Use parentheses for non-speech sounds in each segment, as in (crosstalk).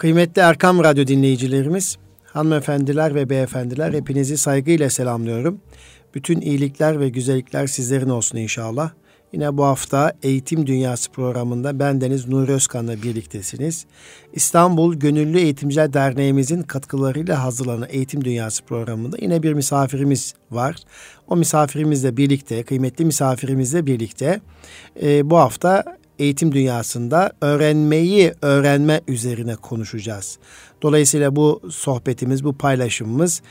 Kıymetli Erkam Radyo dinleyicilerimiz, hanımefendiler ve beyefendiler hepinizi saygıyla selamlıyorum. Bütün iyilikler ve güzellikler sizlerin olsun inşallah. Yine bu hafta Eğitim Dünyası programında bendeniz Nuri Özkan'la birliktesiniz. İstanbul Gönüllü Eğitimciler Derneğimizin katkılarıyla hazırlanan Eğitim Dünyası programında yine bir misafirimiz var. O misafirimizle birlikte, kıymetli misafirimizle birlikte e, bu hafta eğitim dünyasında öğrenmeyi öğrenme üzerine konuşacağız. Dolayısıyla bu sohbetimiz, bu paylaşımımız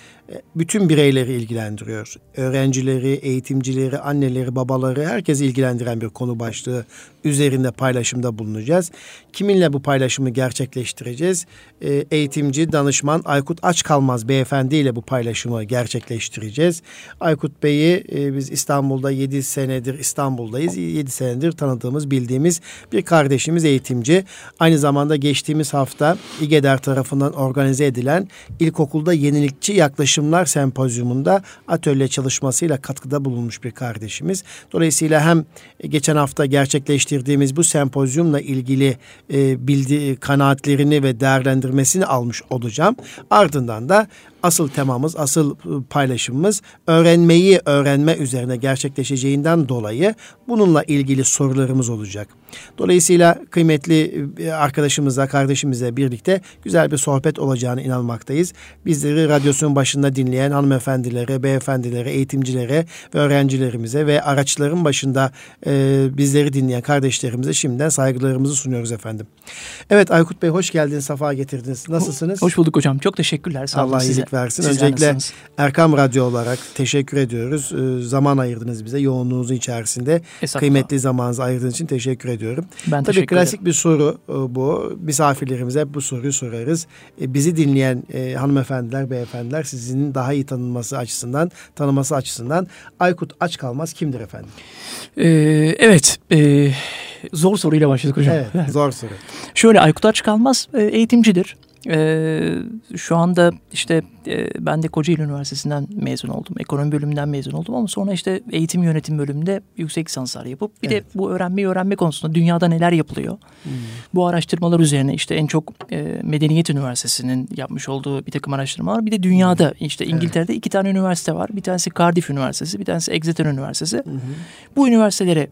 bütün bireyleri ilgilendiriyor. Öğrencileri, eğitimcileri, anneleri, babaları herkesi ilgilendiren bir konu başlığı üzerinde paylaşımda bulunacağız. Kiminle bu paylaşımı gerçekleştireceğiz? E, eğitimci, danışman Aykut Açkalmaz beyefendi ile bu paylaşımı gerçekleştireceğiz. Aykut Bey'i e, biz İstanbul'da 7 senedir İstanbul'dayız. 7 senedir tanıdığımız, bildiğimiz bir kardeşimiz eğitimci. Aynı zamanda geçtiğimiz hafta İGEDER tarafından organize edilen ilkokulda yenilikçi yaklaşımlar sempozyumunda atölye çalışmasıyla katkıda bulunmuş bir kardeşimiz. Dolayısıyla hem geçen hafta gerçekleştirdiğimiz bu sempozyumla ilgili e, bildi kanaatlerini ve değerlendirmesini almış olacağım. Ardından da asıl temamız, asıl ıı, paylaşımımız öğrenmeyi öğrenme üzerine gerçekleşeceğinden dolayı bununla ilgili sorularımız olacak. Dolayısıyla kıymetli ıı, arkadaşımızla, kardeşimizle birlikte güzel bir sohbet olacağını inanmaktayız. Bizleri radyosunun başında dinleyen hanımefendilere, beyefendilere, eğitimcilere ve öğrencilerimize ve araçların başında e, bizleri dinleyen kardeşlerimize şimdiden saygılarımızı sunuyoruz efendim. Evet Aykut Bey hoş geldiniz, safa getirdiniz. Nasılsınız? Hoş bulduk hocam. Çok teşekkürler. Sağ Allah size. Versin. Sizler Öncelikle nasılsınız? Erkam Radyo olarak teşekkür ediyoruz. Ee, zaman ayırdınız bize yoğunluğunuzun içerisinde. Kıymetli zamanınızı ayırdığınız için teşekkür ediyorum. Ben Tabii teşekkür klasik ederim. bir soru e, bu. Misafirlerimize bu soruyu sorarız. E, bizi dinleyen e, hanımefendiler, beyefendiler sizin daha iyi tanınması açısından, tanıması açısından Aykut Aç Kalmaz kimdir efendim? Ee, evet. E, zor soruyla başladık hocam. Evet, zor soru. (laughs) Şöyle Aykut Aç Kalmaz e, eğitimcidir. Ee, şu anda işte e, ben de Kocaeli Üniversitesi'nden mezun oldum. Ekonomi bölümünden mezun oldum ama sonra işte eğitim yönetim bölümünde yüksek lisanslar yapıp bir evet. de bu öğrenmeyi öğrenme konusunda dünyada neler yapılıyor. Hmm. Bu araştırmalar üzerine işte en çok e, Medeniyet Üniversitesi'nin yapmış olduğu bir takım araştırmalar. Bir de dünyada hmm. işte İngiltere'de evet. iki tane üniversite var. Bir tanesi Cardiff Üniversitesi, bir tanesi Exeter Üniversitesi. Hmm. Bu üniversitelere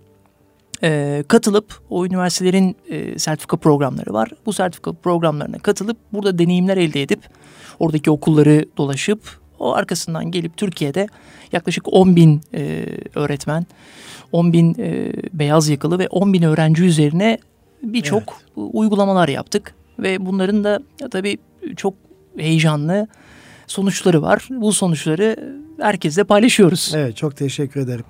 e, katılıp o üniversitelerin e, sertifika programları var. Bu sertifika programlarına katılıp burada deneyimler elde edip oradaki okulları dolaşıp o arkasından gelip Türkiye'de yaklaşık 10 bin e, öğretmen, 10 bin e, beyaz yakalı ve 10 bin öğrenci üzerine birçok evet. uygulamalar yaptık. Ve bunların da tabii çok heyecanlı sonuçları var. Bu sonuçları herkesle paylaşıyoruz. Evet çok teşekkür ederim.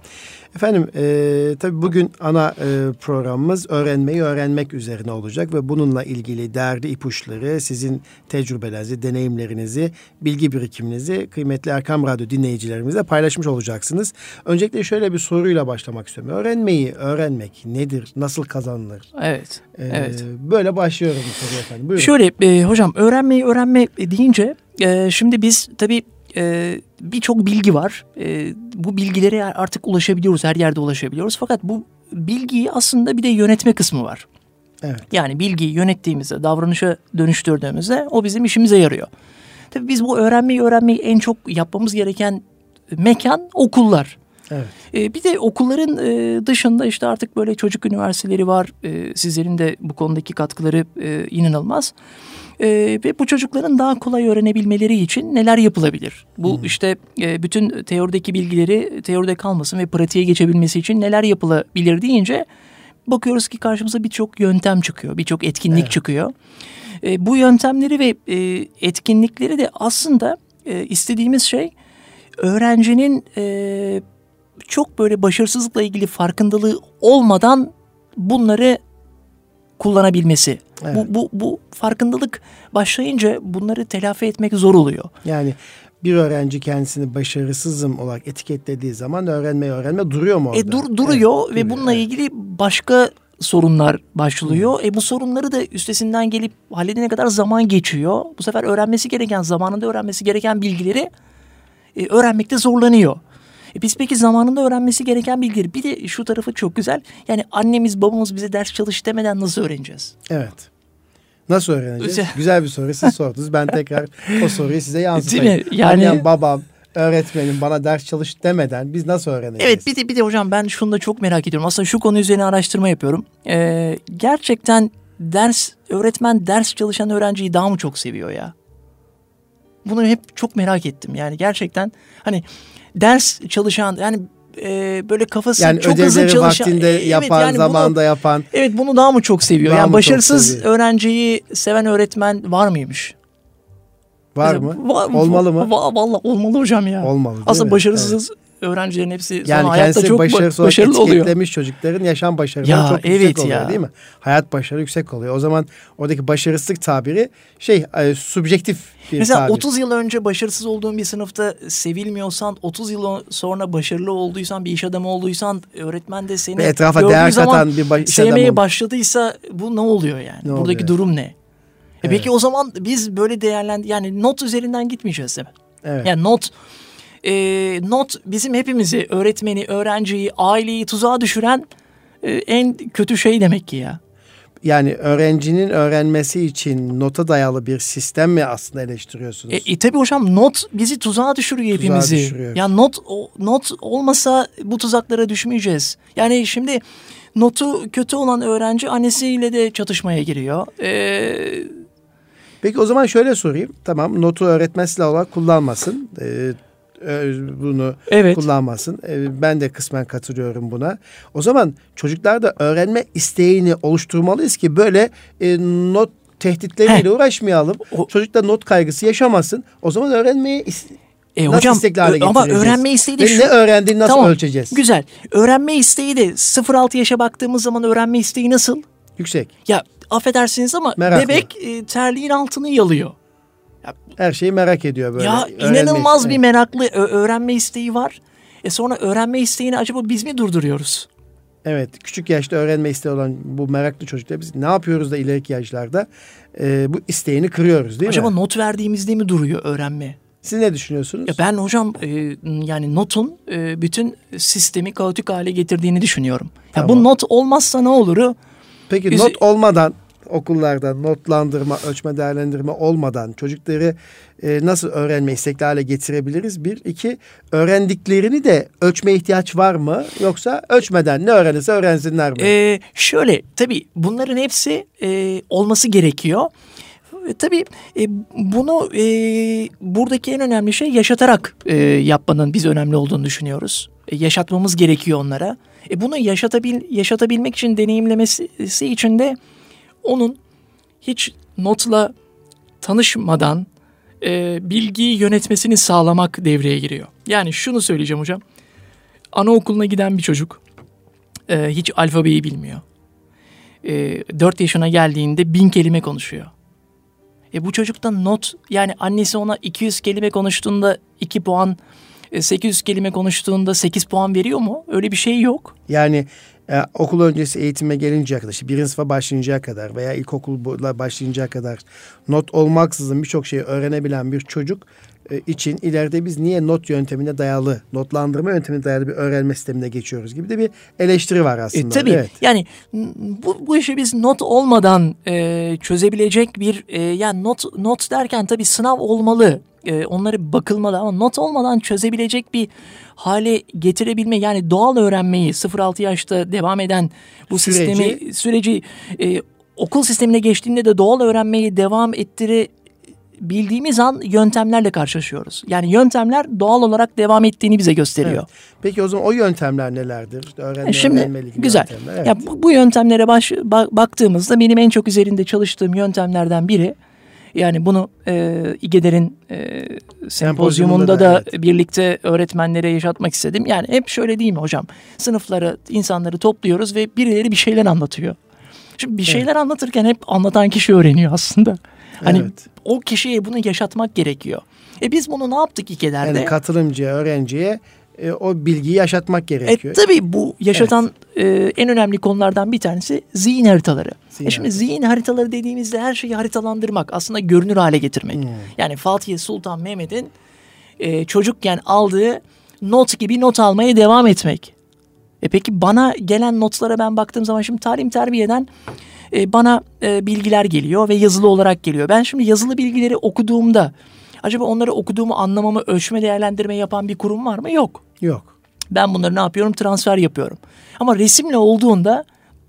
Efendim e, tabii bugün ana e, programımız öğrenmeyi öğrenmek üzerine olacak ve bununla ilgili değerli ipuçları, sizin tecrübelerinizi, deneyimlerinizi, bilgi birikiminizi kıymetli Erkam Radyo dinleyicilerimizle paylaşmış olacaksınız. Öncelikle şöyle bir soruyla başlamak istiyorum. Öğrenmeyi öğrenmek nedir, nasıl kazanılır? Evet, e, evet. Böyle başlıyorum bu soruya efendim. Buyurun. Şöyle e, hocam öğrenmeyi öğrenme deyince e, şimdi biz tabii e, birçok bilgi var. E, bu bilgilere artık ulaşabiliyoruz, her yerde ulaşabiliyoruz. Fakat bu bilgiyi aslında bir de yönetme kısmı var. Evet. Yani bilgiyi yönettiğimizde, davranışa dönüştürdüğümüzde o bizim işimize yarıyor. Tabii biz bu öğrenmeyi öğrenmeyi en çok yapmamız gereken mekan okullar. Evet. Ee, bir de okulların e, dışında işte artık böyle çocuk üniversiteleri var. Ee, sizlerin de bu konudaki katkıları e, inanılmaz. E, ve bu çocukların daha kolay öğrenebilmeleri için neler yapılabilir? Bu hmm. işte e, bütün teorideki bilgileri teoride kalmasın ve pratiğe geçebilmesi için neler yapılabilir deyince bakıyoruz ki karşımıza birçok yöntem çıkıyor, birçok etkinlik evet. çıkıyor. E, bu yöntemleri ve e, etkinlikleri de aslında e, istediğimiz şey öğrencinin e, çok böyle başarısızlıkla ilgili farkındalığı olmadan bunları kullanabilmesi. Evet. Bu, bu, bu farkındalık başlayınca bunları telafi etmek zor oluyor. Yani bir öğrenci kendisini başarısızım olarak etiketlediği zaman öğrenmeyi öğrenme duruyor mu orada? E dur, duruyor evet, ve bununla ilgili başka sorunlar başlıyor. E bu sorunları da üstesinden gelip halledene kadar zaman geçiyor. Bu sefer öğrenmesi gereken, zamanında öğrenmesi gereken bilgileri e, öğrenmekte zorlanıyor. E biz peki zamanında öğrenmesi gereken bilgileri bir de şu tarafı çok güzel. Yani annemiz babamız bize ders çalış demeden nasıl öğreneceğiz? Evet. Nasıl öğreneceğiz? Güzel bir soru. Siz sordunuz. Ben tekrar o soruyu size yansıtayım. Yani- Annem, babam, öğretmenim bana ders çalış demeden biz nasıl öğreneceğiz? Evet bir de bir de hocam ben şunu da çok merak ediyorum. Aslında şu konu üzerine araştırma yapıyorum. Ee, gerçekten ders öğretmen ders çalışan öğrenciyi daha mı çok seviyor ya? Bunu hep çok merak ettim. Yani gerçekten hani ders çalışan yani e, böyle kafası yani çok hızlı çalışan vaktinde Evet, yapan, yani bunu- zamanda yapan. evet bunu daha mı çok seviyor? Daha yani başarısız seviyor? öğrenciyi seven öğretmen var mıymış? Var Mesela, mı? va- Olmalı mı? Va- vallahi olmalı hocam ya. Olmalı Aslında mi? başarısız öğrencilerin hepsi sonra Yani hayatta kendisi çok ba- başarısız olarak başarılı oluyor. çocukların yaşam başarıları Ya, çok yüksek evet oluyor ya. değil mi? Hayat başarı yüksek oluyor. O zaman oradaki başarısızlık tabiri şey e, subjektif bir Mesela tabir. 30 yıl önce başarısız olduğun bir sınıfta sevilmiyorsan, 30 yıl sonra başarılı olduysan, bir iş adamı olduysan, öğretmen de seni Ve etrafa değer zaman katan bir baş- iş adamı sevmeye ol- başladıysa bu ne oluyor yani? Ne Buradaki oluyor? durum ne? E Evet. peki o zaman biz böyle değerlendi yani not üzerinden gitmeyeceğiz değil mi? Evet. Yani not e, not bizim hepimizi öğretmeni, öğrenciyi, aileyi tuzağa düşüren e, en kötü şey demek ki ya. Yani öğrencinin öğrenmesi için nota dayalı bir sistem mi aslında eleştiriyorsunuz? E, e tabii hocam not bizi tuzağa düşürüyor Tuzağa hepimizi. düşürüyor. Ya not o- not olmasa bu tuzaklara düşmeyeceğiz. Yani şimdi notu kötü olan öğrenci annesiyle de çatışmaya giriyor. Ee, Peki o zaman şöyle sorayım. Tamam notu öğretmen silahı olarak kullanmasın. Ö- bunu evet. kullanmasın. Ee, ben de kısmen katılıyorum buna. O zaman çocuklarda öğrenme isteğini oluşturmalıyız ki böyle e, not tehditleriyle uğraşmayalım. O- Çocuklar not kaygısı yaşamasın. O zaman öğrenmeyi E, nasıl hocam istekli hale ama öğrenme isteği de Ve şu. ne öğrendiğini nasıl Tamam, ölçeceğiz? Güzel. Öğrenme isteği de 0-6 yaşa baktığımız zaman öğrenme isteği nasıl? Yüksek. Ya affedersiniz ama Meraklı. bebek e, terliğin altını yalıyor. Her şeyi merak ediyor böyle. ya Öğrenme inanılmaz isteği. bir meraklı öğrenme isteği var. E sonra öğrenme isteğini acaba biz mi durduruyoruz? Evet, küçük yaşta öğrenme isteği olan bu meraklı çocuklar biz ne yapıyoruz da ileriki yaşlarda e, bu isteğini kırıyoruz değil acaba mi? not verdiğimizde mi duruyor öğrenme? Siz ne düşünüyorsunuz? Ya ben hocam e, yani notun e, bütün sistemi kaotik hale getirdiğini düşünüyorum. Ya Tamam. bu not olmazsa ne olur? Peki Bizi- not olmadan okullarda notlandırma, ölçme, değerlendirme olmadan çocukları e, nasıl öğrenme istekli hale getirebiliriz? Bir, iki, öğrendiklerini de ölçme ihtiyaç var mı? Yoksa ölçmeden ne öğrenirse öğrensinler mi? E, şöyle tabii bunların hepsi e, olması gerekiyor. E, Tabii e, bunu e, buradaki en önemli şey yaşatarak e, yapmanın biz önemli olduğunu düşünüyoruz. E, yaşatmamız gerekiyor onlara. E, bunu yaşatabil yaşatabilmek için deneyimlemesi için de onun hiç notla tanışmadan e, bilgiyi yönetmesini sağlamak devreye giriyor. Yani şunu söyleyeceğim hocam. Anaokuluna giden bir çocuk e, hiç alfabeyi bilmiyor. E, 4 yaşına geldiğinde bin kelime konuşuyor. E bu çocukta not yani annesi ona 200 kelime konuştuğunda 2 puan, e, 800 kelime konuştuğunda 8 puan veriyor mu? Öyle bir şey yok. Yani e, okul öncesi eğitime gelinceye kadar, işte birinci sınıfa başlayıncaya kadar veya ilkokula başlayıncaya kadar not olmaksızın birçok şeyi öğrenebilen bir çocuk e, için ileride biz niye not yöntemine dayalı, notlandırma yöntemine dayalı bir öğrenme sistemine geçiyoruz gibi de bir eleştiri var aslında. E, tabii Evet. yani bu, bu işi biz not olmadan e, çözebilecek bir e, yani not not derken tabii sınav olmalı. E, onları bakılmalı ama not olmadan çözebilecek bir hale getirebilme yani doğal öğrenmeyi 0-6 yaşta devam eden bu Süreci- sistemi süreci e, okul sistemine geçtiğinde de doğal öğrenmeyi devam ettire bildiğimiz an yöntemlerle karşılaşıyoruz. Yani yöntemler doğal olarak devam ettiğini bize gösteriyor. Evet. Peki o zaman o yöntemler nelerdir? Öğrenme, E Şimdi öğrenme güzel. yöntemler. Evet. Ya bu, bu yöntemlere baş, ba- baktığımızda benim en çok üzerinde çalıştığım yöntemlerden biri yani bunu e, İGEDER'in e, sempozyumunda da evet. birlikte öğretmenlere yaşatmak istedim. Yani hep şöyle değil mi hocam? Sınıflara insanları topluyoruz ve birileri bir şeyler anlatıyor. Şimdi bir şeyler anlatırken hep anlatan kişi öğreniyor aslında. Hani Evet. o kişiye bunu yaşatmak gerekiyor. E biz bunu ne yaptık İGEDER'de? Yani katılımcıya, öğrenciye e, o bilgiyi yaşatmak E, gerekiyor. tabii bu yaşatan e, en önemli konulardan bir tanesi zihin haritaları. Zihin e şimdi zihin haritaları dediğimizde her şeyi haritalandırmak aslında görünür hale getirmek. Hmm. Yani Fatih Sultan Mehmet'in e, çocukken aldığı not gibi not almaya devam etmek. E peki bana gelen notlara ben baktığım zaman şimdi talim terbiyeden e, bana e, bilgiler geliyor ve yazılı olarak geliyor. Ben şimdi yazılı bilgileri okuduğumda acaba onları okuduğumu anlamamı ölçme değerlendirme yapan bir kurum var mı? Yok. Yok. Ben bunları ne yapıyorum? Transfer yapıyorum. Ama resimle olduğunda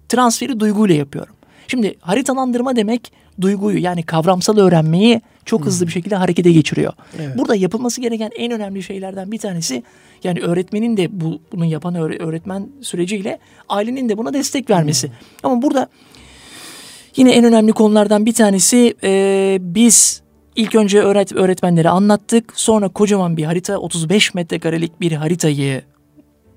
transferi duyguyla yapıyorum. Şimdi haritalandırma demek duyguyu yani kavramsal öğrenmeyi çok hızlı bir şekilde harekete geçiriyor. Evet. Burada yapılması gereken en önemli şeylerden bir tanesi yani öğretmenin de bu bunu yapan öğretmen süreciyle ailenin de buna destek vermesi. Hmm. Ama burada yine en önemli konulardan bir tanesi e, biz ilk önce öğret öğretmenlere anlattık. Sonra kocaman bir harita 35 metrekarelik bir haritayı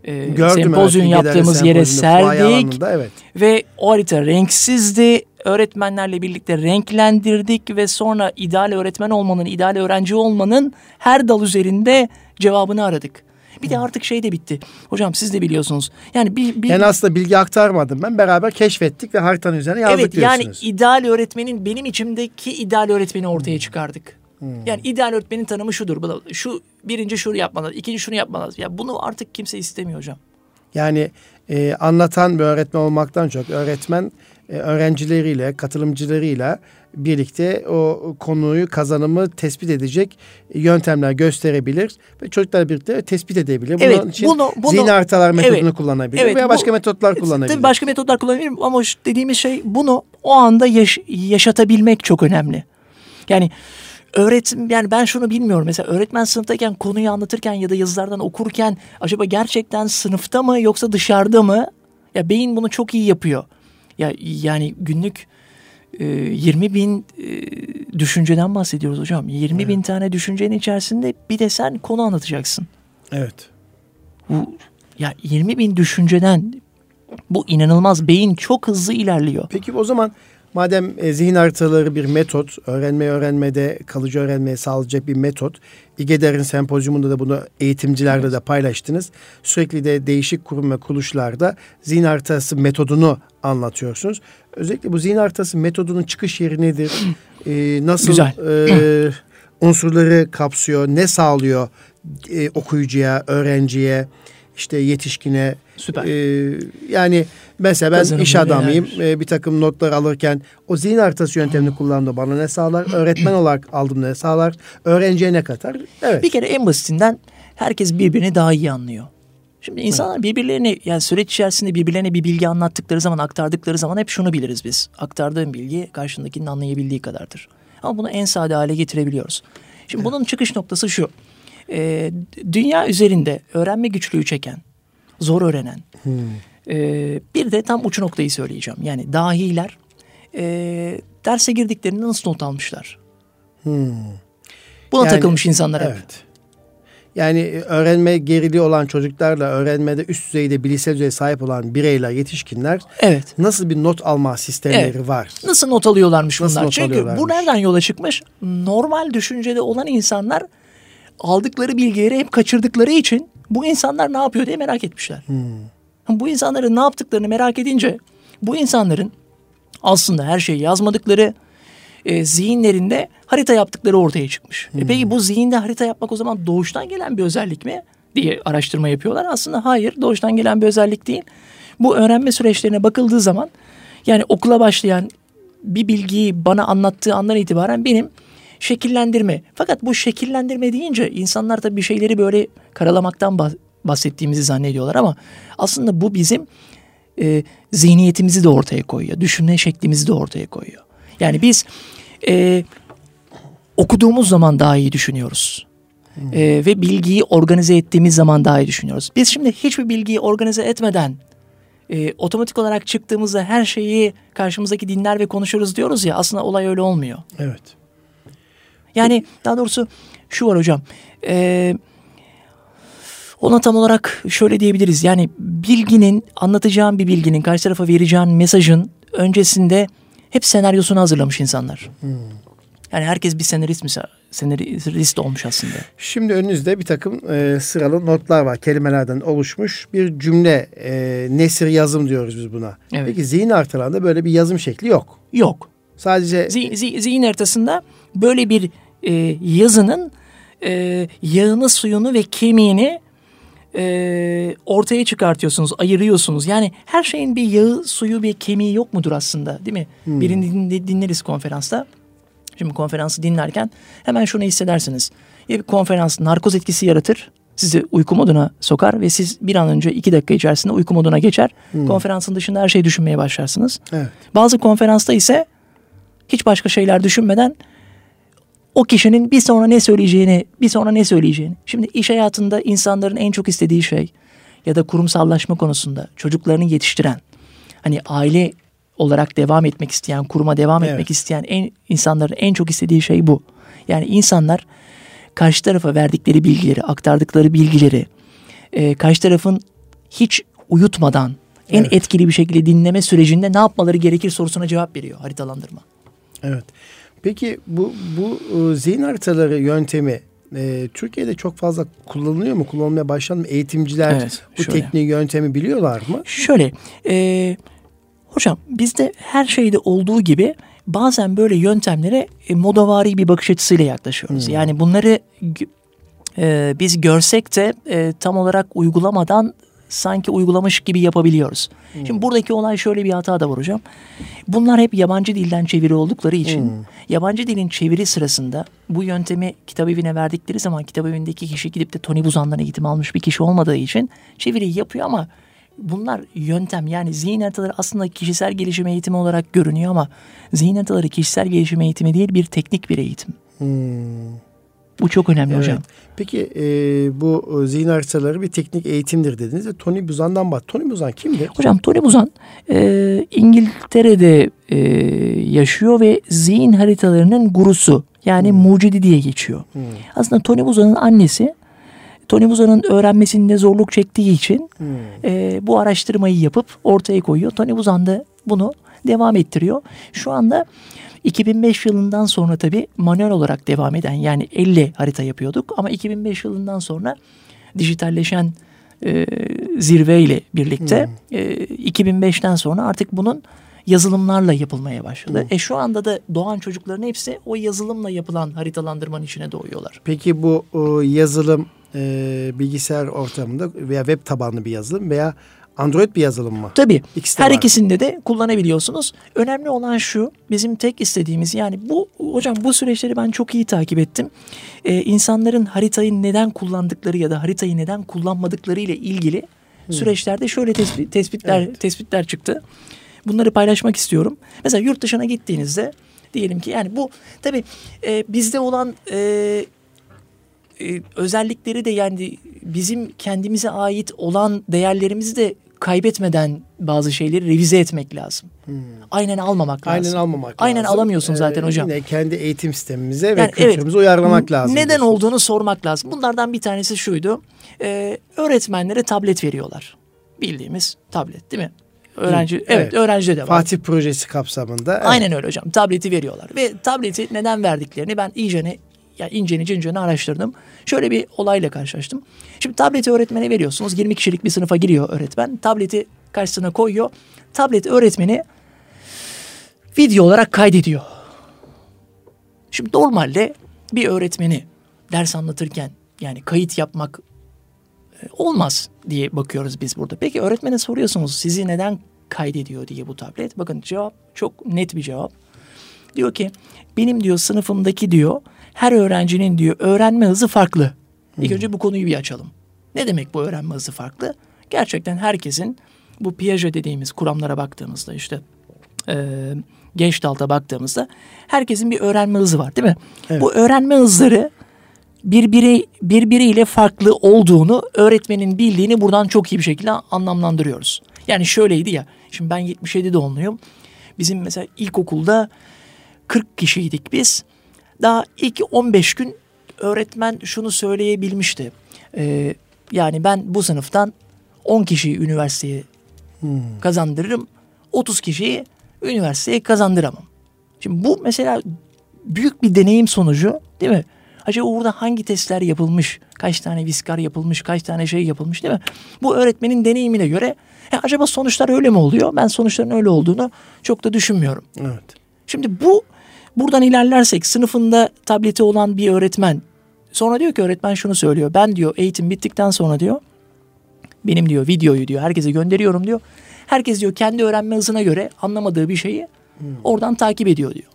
e, Gördüm, sempozyum evet, yaptığımız yere serdik. Evet. Ve o harita renksizdi. Öğretmenlerle birlikte renklendirdik ve sonra ideal öğretmen olmanın, ideal öğrenci olmanın her dal üzerinde cevabını aradık. Bir de artık şey de bitti. Hocam siz de biliyorsunuz. Yani bir, bir... Ben aslında bilgi aktarmadım. Ben beraber keşfettik ve haritanın üzerine yazdık evet, diyorsunuz. Evet yani ideal öğretmenin benim içimdeki ideal öğretmeni ortaya çıkardık. Hmm. Yani ideal öğretmenin tanımı şudur. Şu birinci şunu yapmalı, ikinci şunu yapmalı. Ya bunu artık kimse istemiyor hocam. Yani e, anlatan bir öğretmen olmaktan çok öğretmen öğrencileriyle, katılımcılarıyla birlikte o konuyu, kazanımı tespit edecek yöntemler gösterebilir ve çocuklar birlikte tespit edebilir. Bunun evet, için bunu, bunu, zihin haritalar metodunu evet, kullanabilir evet, veya başka bu, metotlar kullanabilir. Tabii başka metotlar kullanabilir ama dediğimiz şey bunu o anda yaş, yaşatabilmek çok önemli. Yani öğretim yani ben şunu bilmiyorum mesela öğretmen sınıftayken konuyu anlatırken ya da yazılardan okurken acaba gerçekten sınıfta mı yoksa dışarıda mı? Ya beyin bunu çok iyi yapıyor. Ya yani günlük e, 20 bin e, düşünceden bahsediyoruz hocam. 20 evet. bin tane düşüncenin içerisinde bir de sen konu anlatacaksın. Evet. Bu ya 20 bin düşünceden bu inanılmaz beyin çok hızlı ilerliyor. Peki o zaman Madem e, zihin haritaları bir metot, öğrenme öğrenmede kalıcı öğrenmeye sağlayacak bir metot. İGEDER'in sempozyumunda da bunu eğitimcilerle evet. de paylaştınız. Sürekli de değişik kurum ve kuruluşlarda zihin haritası metodunu anlatıyorsunuz. Özellikle bu zihin haritası metodunun çıkış yeri nedir? (clears throat) ee, nasıl Güzel. E, (clears throat) unsurları kapsıyor, ne sağlıyor e, okuyucuya, öğrenciye, işte yetişkine? Süper. E, yani Mesela ben Kazanımlı iş adamıyım. E, bir takım notlar alırken o zihin haritası yöntemini kullandığımda bana ne sağlar? (clears throat) Öğretmen olarak aldım ne sağlar? Öğrenciye ne katar? Evet. Bir kere en basitinden herkes birbirini daha iyi anlıyor. Şimdi insanlar evet. birbirlerini yani süreç içerisinde birbirlerine bir bilgi anlattıkları zaman aktardıkları zaman hep şunu biliriz biz. Aktardığım bilgi karşındakinin anlayabildiği kadardır. Ama bunu en sade hale getirebiliyoruz. Şimdi evet. bunun çıkış noktası şu. Ee, dünya üzerinde öğrenme güçlüğü çeken, zor öğrenen, hmm ee, bir de tam uç noktayı söyleyeceğim. Yani dahiler e, derse girdiklerinde nasıl not almışlar? Hmm. Buna yani, takılmış insanlar hep. Evet. Yani öğrenme geriliği olan çocuklarla öğrenmede üst düzeyde bilişsel düzeye sahip olan bireyler, yetişkinler evet. nasıl bir not alma sistemleri evet. var? Nasıl not alıyorlarmış nasıl bunlar? Not Çünkü bu nereden yola çıkmış? Normal düşüncede olan insanlar aldıkları bilgileri hep kaçırdıkları için bu insanlar ne yapıyor diye merak etmişler. Hmm. Bu insanların ne yaptıklarını merak edince bu insanların aslında her şeyi yazmadıkları e, zihinlerinde harita yaptıkları ortaya çıkmış. E, hmm. E peki bu zihinde harita yapmak o zaman doğuştan gelen bir özellik mi diye araştırma yapıyorlar. Aslında hayır doğuştan gelen bir özellik değil. Bu öğrenme süreçlerine bakıldığı zaman yani okula başlayan bir bilgiyi bana anlattığı andan itibaren benim şekillendirme. Fakat bu şekillendirme deyince insanlar tabii bir şeyleri böyle karalamaktan bahsettiğimizi zannediyorlar ama aslında bu bizim e, zihniyetimizi de ortaya koyuyor. Düşünme şeklimizi de ortaya koyuyor. Yani biz e, okuduğumuz zaman daha iyi düşünüyoruz. Hmm. E, ve bilgiyi organize ettiğimiz zaman daha iyi düşünüyoruz. Biz şimdi hiçbir bilgiyi organize etmeden e, otomatik olarak çıktığımızda her şeyi karşımızdaki dinler ve konuşuruz diyoruz ya aslında olay öyle olmuyor. Evet. Yani daha doğrusu şu var hocam. Eee ona tam olarak şöyle diyebiliriz. Yani bilginin, anlatacağım bir bilginin, karşı tarafa vereceğin mesajın öncesinde hep senaryosunu hazırlamış insanlar. Hmm. Yani herkes bir senarist mi senarist olmuş aslında. Şimdi önünüzde bir takım e, sıralı notlar var. Kelimelerden oluşmuş bir cümle e, nesir yazım diyoruz biz buna. Evet. Peki zihin haritalarında böyle bir yazım şekli yok. Yok. Sadece zihin, zihin haritasında böyle bir e, yazının e, yağını, suyunu ve kemiğini e, ortaya çıkartıyorsunuz, ayırıyorsunuz. Yani her şeyin bir yağı, suyu, bir kemiği yok mudur aslında değil mi? Hmm. Birini dinleriz konferansta. Şimdi konferansı dinlerken hemen şunu hissedersiniz. Ya bir konferans narkoz etkisi yaratır. Sizi uyku moduna sokar ve siz bir an önce iki dakika içerisinde uyku moduna geçer. Hmm. Konferansın dışında her şeyi düşünmeye başlarsınız. Evet. Bazı konferansta ise hiç başka şeyler düşünmeden o kişinin bir sonra ne söyleyeceğini, bir sonra ne söyleyeceğini. Şimdi iş hayatında insanların en çok istediği şey ya da kurumsallaşma konusunda çocuklarını yetiştiren, hani aile olarak devam etmek isteyen, kuruma devam evet. etmek isteyen en insanların en çok istediği şey bu. Yani insanlar karşı tarafa verdikleri bilgileri, aktardıkları bilgileri e, karşı tarafın hiç uyutmadan en evet. etkili bir şekilde dinleme sürecinde ne yapmaları gerekir sorusuna cevap veriyor haritalandırma. Evet. Peki bu bu e, zihin haritaları yöntemi e, Türkiye'de çok fazla kullanılıyor mu? Kullanılmaya başlandı mı? Eğitimciler evet, bu tekniği yöntemi biliyorlar mı? Şöyle e, hocam bizde her şeyde olduğu gibi bazen böyle yöntemlere e, modavari bir bakış açısıyla yaklaşıyoruz. Hmm. Yani bunları e, biz görsek de e, tam olarak uygulamadan sanki uygulamış gibi yapabiliyoruz. Hmm. Şimdi buradaki olay şöyle bir hata da var hocam. Bunlar hep yabancı dilden çeviri oldukları için hmm. yabancı dilin çeviri sırasında bu yöntemi kitap evine verdikleri zaman kitap evindeki kişi gidip de Tony Buzan'dan eğitim almış bir kişi olmadığı için çeviriyi yapıyor ama bunlar yöntem yani zihin haritaları aslında kişisel gelişim eğitimi olarak görünüyor ama zihin haritaları kişisel gelişim eğitimi değil bir teknik bir eğitim. Hmm. Bu çok önemli evet. hocam. Peki e, bu zihin haritaları bir teknik eğitimdir dediniz de Tony Buzan'dan bak. Tony Buzan kimdi? Hocam Tony Buzan e, İngiltere'de e, yaşıyor ve zihin haritalarının gurusu yani hmm. mucidi diye geçiyor. Hmm. Aslında Tony Buzan'ın annesi Tony Buzan'ın öğrenmesinde zorluk çektiği için hmm. e, bu araştırmayı yapıp ortaya koyuyor. Tony Buzan da bunu devam ettiriyor. Şu anda 2005 yılından sonra tabii manuel olarak devam eden yani elle harita yapıyorduk ama 2005 yılından sonra dijitalleşen e, zirveyle birlikte hmm. e, 2005'ten sonra artık bunun yazılımlarla yapılmaya başladı. Hmm. E şu anda da doğan çocukların hepsi o yazılımla yapılan haritalandırmanın içine doğuyorlar. Peki bu o yazılım e, bilgisayar ortamında veya web tabanlı bir yazılım veya Android bir yazılım mı? Tabii. İkisi Her var. ikisinde de kullanabiliyorsunuz. Önemli olan şu bizim tek istediğimiz yani bu hocam bu süreçleri ben çok iyi takip ettim. Ee, insanların haritayı neden kullandıkları ya da haritayı neden kullanmadıkları ile ilgili hmm. süreçlerde şöyle tespit, tespitler evet. tespitler çıktı. Bunları paylaşmak istiyorum. Mesela yurt dışına gittiğinizde diyelim ki yani bu tabii e, bizde olan e, e, özellikleri de yani bizim kendimize ait olan değerlerimizi de kaybetmeden bazı şeyleri revize etmek lazım. Hmm. Aynen almamak lazım. Aynen almamak Aynen lazım. alamıyorsun zaten ee, hocam. Yine kendi eğitim sistemimize yani ve kültürümüze evet, uyarlamak lazım. Neden diyorsun. olduğunu sormak lazım. Bunlardan bir tanesi şuydu. Ee, öğretmenlere tablet veriyorlar. Bildiğimiz tablet değil mi? Öğrenci evet, evet öğrencide de var. Fatih projesi kapsamında. Evet. Aynen öyle hocam. Tableti veriyorlar ve tableti neden verdiklerini ben iyicene yani inceni cinceni araştırdım. Şöyle bir olayla karşılaştım. Şimdi tableti öğretmene veriyorsunuz. 20 kişilik bir sınıfa giriyor öğretmen. Tableti karşısına koyuyor. Tablet öğretmeni video olarak kaydediyor. Şimdi normalde bir öğretmeni ders anlatırken yani kayıt yapmak e, olmaz diye bakıyoruz biz burada. Peki öğretmene soruyorsunuz sizi neden kaydediyor diye bu tablet. Bakın cevap çok net bir cevap. Diyor ki benim diyor sınıfımdaki diyor her öğrencinin diyor öğrenme hızı farklı. İlk hmm. önce bu konuyu bir açalım. Ne demek bu öğrenme hızı farklı? Gerçekten herkesin bu Piaget dediğimiz kuramlara baktığımızda işte e, Gestalt'a baktığımızda herkesin bir öğrenme hızı var değil mi? Evet. Bu öğrenme hızları birbiri birbiriyle farklı olduğunu öğretmenin bildiğini buradan çok iyi bir şekilde anlamlandırıyoruz. Yani şöyleydi ya. Şimdi ben 77 doğumluyum. Bizim mesela ilkokulda 40 kişiydik biz. Daha ilk 15 gün öğretmen şunu söyleyebilmişti. Ee, yani ben bu sınıftan 10 kişiyi üniversiteye hmm. kazandırırım. 30 kişiyi üniversiteye kazandıramam. Şimdi bu mesela büyük bir deneyim sonucu değil mi? Acaba orada hangi testler yapılmış? Kaç tane viskar yapılmış? Kaç tane şey yapılmış değil mi? Bu öğretmenin deneyimine göre e, acaba sonuçlar öyle mi oluyor? Ben sonuçların öyle olduğunu çok da düşünmüyorum. Evet. Şimdi bu buradan ilerlersek sınıfında tableti olan bir öğretmen sonra diyor ki öğretmen şunu söylüyor. Ben diyor eğitim bittikten sonra diyor benim diyor videoyu diyor herkese gönderiyorum diyor. Herkes diyor kendi öğrenme hızına göre anlamadığı bir şeyi oradan takip ediyor diyor.